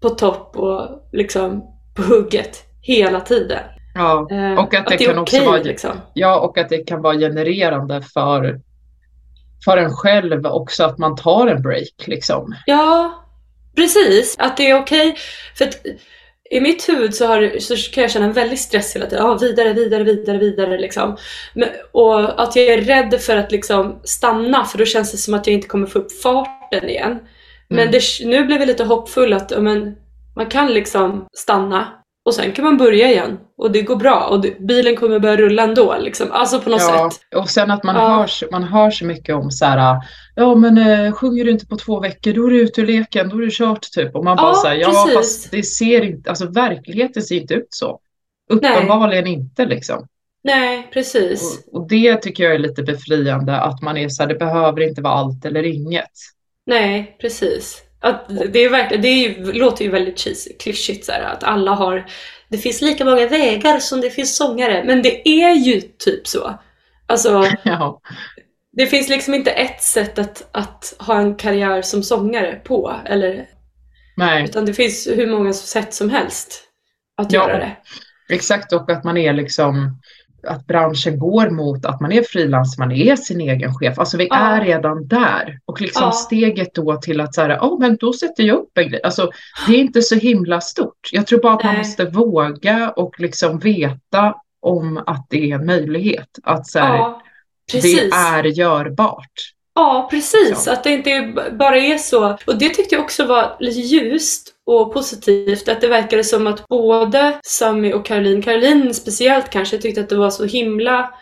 på topp och liksom på hugget hela tiden. Ja. Eh, Och att det är kan också okej, vara- liksom. ja, och att det kan vara genererande för, för en själv också att man tar en break liksom. Ja, precis. Att det är okej. För att i mitt huvud så, har, så kan jag känna en väldig stress hela tiden. Ja, vidare, vidare, vidare, vidare liksom. Men, och att jag är rädd för att liksom stanna för då känns det som att jag inte kommer få upp farten igen. Men Mm. det, nu blev jag lite hoppfull att men, man kan liksom stanna och sen kan man börja igen och det går bra och det, bilen kommer börja rulla ändå. Liksom. Alltså på något Ja, sätt. och sen att man, Ja. hör, så- man hör så mycket om så här, ja men eh, sjunger du inte på två veckor då är du ute ur leken, då är du kört typ. Och man bara Ja, så här, ja precis. fast det ser inte, alltså verkligheten ser inte ut så. Uppenbarligen inte liksom. Nej, precis. Och, och det tycker jag är lite befriande, att man är så här, det behöver inte vara allt eller inget. Nej, precis. Att det är verkligen, det är ju, låter ju väldigt cheesy, klyschigt så här, att alla har, det finns lika många vägar som det finns sångare, men det är ju typ så. Alltså, Ja, det finns liksom inte ett sätt att, att ha en karriär som sångare på, eller, nej, utan det finns hur många sätt som helst att Ja. göra det. exakt och att man är liksom att branschen går mot att man är frilans, man är sin egen chef. Alltså vi Ja. är redan där. Och liksom Ja. steget då till att så här, oh, men då sätter jag upp en grej. Alltså det är inte så himla stort. Jag tror bara att man Nej. måste våga och liksom veta om att det är en möjlighet. Att så här, Ja, det är görbart. Ja, precis. Så. Att det inte bara är så. Och det tyckte jag också var lite ljust och positivt. Att det verkade som att både Sami och Caroline, Caroline speciellt kanske, tyckte att det var så himla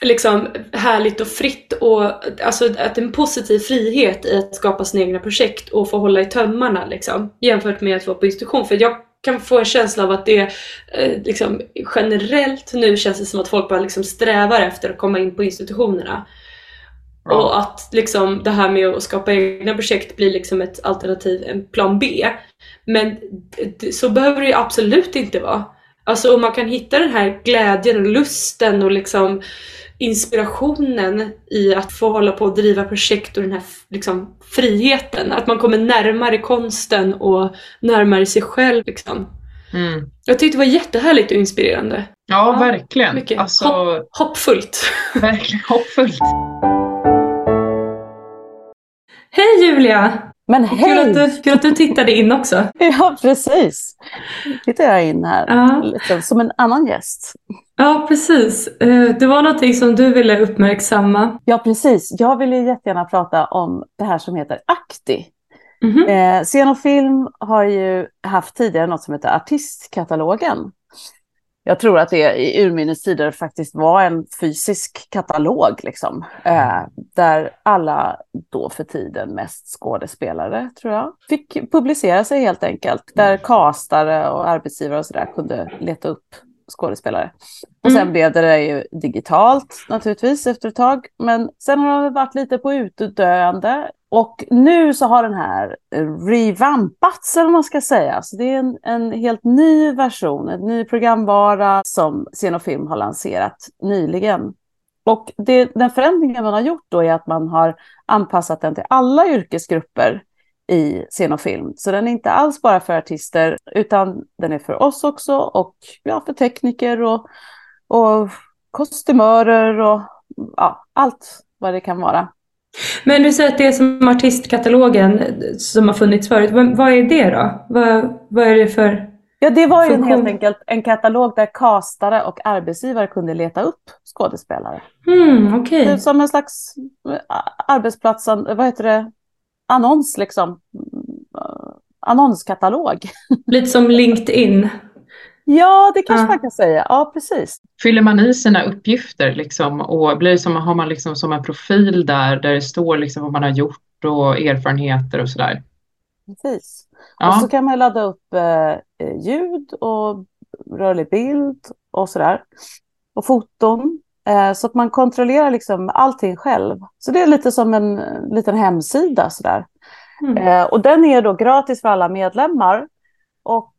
liksom härligt och fritt och alltså att en positiv frihet i att skapa sina egna projekt och få hålla i tömmarna liksom jämfört med att vara på institution. För jag kan få en känsla av att det eh, liksom generellt nu känns det som att folk bara liksom strävar efter att komma in på institutionerna. Ja. Och att liksom det här med att skapa egna projekt blir liksom ett alternativ, en plan B. Men så behöver det ju absolut inte vara. Alltså om man kan hitta den här glädjen och lusten och liksom inspirationen i att få hålla på och driva projekt och den här liksom, friheten. Att man kommer närmare konsten och närmare sig själv. Liksom. Mm. Jag tyckte det var jättehärligt och inspirerande. Ja, Ja, verkligen. mycket. Alltså, Hoppfullt. verkligen hoppfullt. Hej Julia! Men Kul hej! att, du, kul att du tittade in också. Ja, precis. Tittar jag in här, Ja. lite som en annan gäst. Ja, precis. Eh, Det var någonting som du ville uppmärksamma. Ja, precis. Jag vill ju jättegärna prata om det här som heter Akti. Mhm. Eh, Scen och film har ju haft tidigare något som heter Artistkatalogen. Jag tror att det i urminnes tider faktiskt var en fysisk katalog, liksom, eh, där alla då för tiden mest skådespelare, tror jag, fick publicera sig helt enkelt. Där castare och arbetsgivare och sådär kunde leta upp skådespelare. Och sen Mm. blev det ju digitalt naturligtvis efter ett tag. Men sen har det varit lite på utdöende. Och nu så har den här revampats, eller vad man ska säga. Så det är en, en helt ny version, en ny programvara som Scen och Film har lanserat nyligen. Och det, den förändringen man har gjort då är att man har anpassat den till alla yrkesgrupper i scen och film. Så den är inte alls bara för artister utan den är för oss också och ja, för tekniker och, och kostymörer och ja, allt vad det kan vara. Men du säger att det är som artistkatalogen som har funnits förut. Vad, vad är det då? Vad, vad är det för Ja, det var ju en, helt enkelt en katalog där kastare och arbetsgivare kunde leta upp skådespelare. Okej. är som en slags eh, arbetsplats, vad heter det, annons liksom. Mm, Annonskatalog. Lite som LinkedIn. Ja, det kanske Ja. man kan säga. Ja, precis. Fyller man i sina uppgifter liksom och blir som, har man liksom som en profil där, där det står liksom vad man har gjort och erfarenheter och sådär? precis. Och så Ja, kan man ladda upp eh, eh, ljud och rörlig bild och sådär. Och foton. Eh, så att man kontrollerar liksom allting själv. Så det är lite som en eh, liten hemsida sådär. Mm. Eh, och den är då gratis för alla medlemmar. Och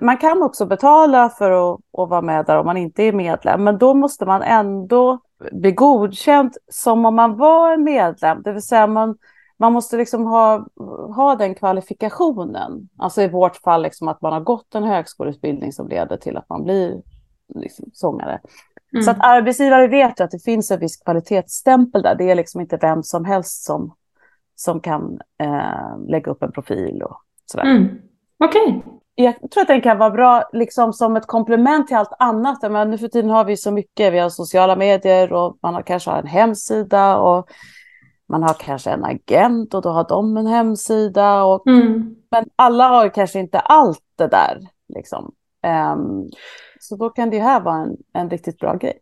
man kan också betala för att, att vara med där om man inte är medlem. Men då måste man ändå bli godkänd som om man var en medlem. Det vill säga man, man måste liksom ha, ha den kvalifikationen. Alltså i vårt fall liksom att man har gått en högskoleutbildning som leder till att man blir liksom sångare. Mm. Så att arbetsgivare vet ju att det finns en viss kvalitetsstämpel där. Det är liksom inte vem som helst som, som kan eh, lägga upp en profil och sådär. Mm. Okej. Jag tror att den kan vara bra liksom som ett komplement till allt annat. Men nu för tiden har vi så mycket. Vi har sociala medier och man har kanske har en hemsida och man har kanske en agent och då har de en hemsida. Och, Mm. men alla har kanske inte allt det där. Liksom. Ehm, så då kan det här vara en, en riktigt bra grej.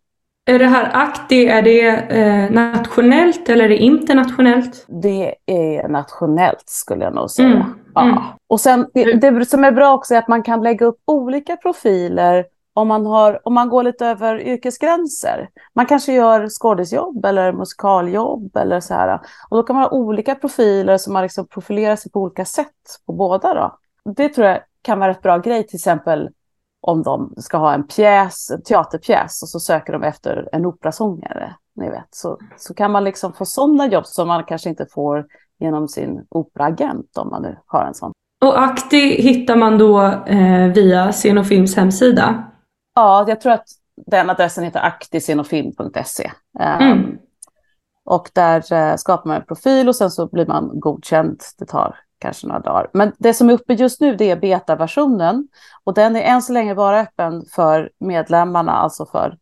Är det här Acti, är det eh, nationellt eller är det internationellt? Det är nationellt skulle jag nog säga. Mm, Ja. mm. Och sen det, det som är bra också är att man kan lägga upp olika profiler om man, har, om man går lite över yrkesgränser. Man kanske gör skådisjobb eller musikaljobb eller så här. Och då kan man ha olika profiler som man liksom profilerar sig på olika sätt på båda. Då. Det tror jag kan vara ett bra grej till exempel om de ska ha en pjäs, en teaterpjäs och så söker de efter en operasångare. Ni vet. Så, så kan man liksom få sådana jobb som man kanske inte får genom sin operaagent om man nu har en sån. Och Acti hittar man då eh, via Scen och Films hemsida. Ja, jag tror att den adressen heter aktisinofilm.se. Um, Mm. Och där eh, skapar man en profil och sen så blir man godkänd. Det tar kanske några dagar. Men det som är uppe just nu det är betaversionen. Och den är än så länge bara öppen för medlemmarna, alltså för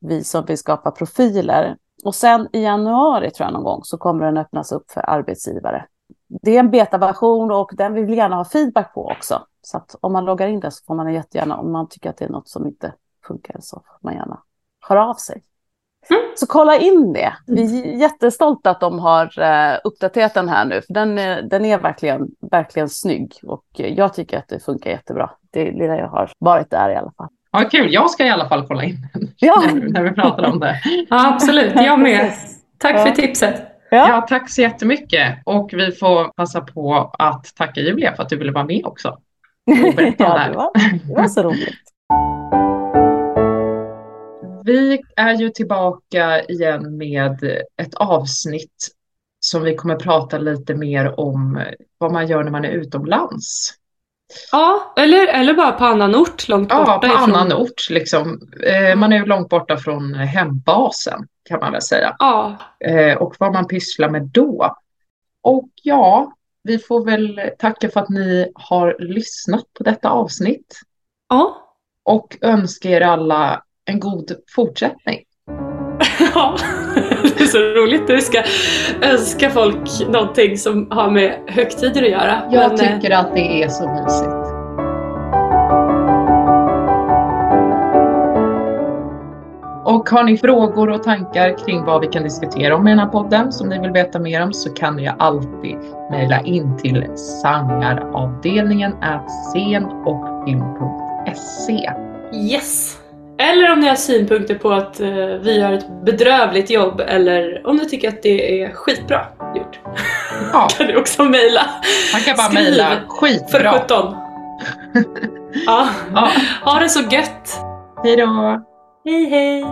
vi som vill skapa profiler. Och sen i januari tror jag någon gång så kommer den öppnas upp för arbetsgivare. Det är en betaversion och den vill vi gärna ha feedback på också. Så att om man loggar in där så får man jättegärna, om man tycker att det är något som inte funkar så får man gärna höra av sig. Mm. Så kolla in det. Vi är jättestolta att de har eh, uppdaterat den här nu. För den, är- den är verkligen, verkligen snygg och eh, jag tycker att det funkar jättebra. Det lilla jag har varit där i alla fall. ja, kul. Jag ska i alla fall kolla in den Ja, när, när vi pratar om det. Ja, absolut. Jag med. Tack Ja. för tipset. ja. Ja, tack så jättemycket. Och vi får passa på att tacka Julia för att du ville vara med också. Och berätta om det ja här. det, var, det var så roligt. Vi är ju tillbaka igen med ett avsnitt som vi kommer prata lite mer om vad man gör när man är utomlands. Ja, eller, eller bara på annan ort långt borta Ja, på ifrån. annan ort liksom. Eh, Man är ju långt borta från hembasen kan man väl säga. Ja, Eh, Och vad man pysslar med då. Och ja, vi får väl tacka för att ni har lyssnat på detta avsnitt ja. och önska er alla en god fortsättning. Ja, det är så roligt du ska önska folk någonting som har med högtider att göra. Jag Men, eh, tycker att det är så mysigt. Och har ni frågor och tankar kring vad vi kan diskutera om i den här podden som ni vill veta mer om så kan ni alltid mejla in till sangaravdelningen scen och film.se. Yes! Eller om ni har synpunkter på att eh, vi gör ett bedrövligt jobb eller om ni tycker att det är skitbra gjort. Ja, kan ni också mejla. man kan bara mejla För skitbra. 17. ja. Ja, Ha det så gött! hej då! Hej hej!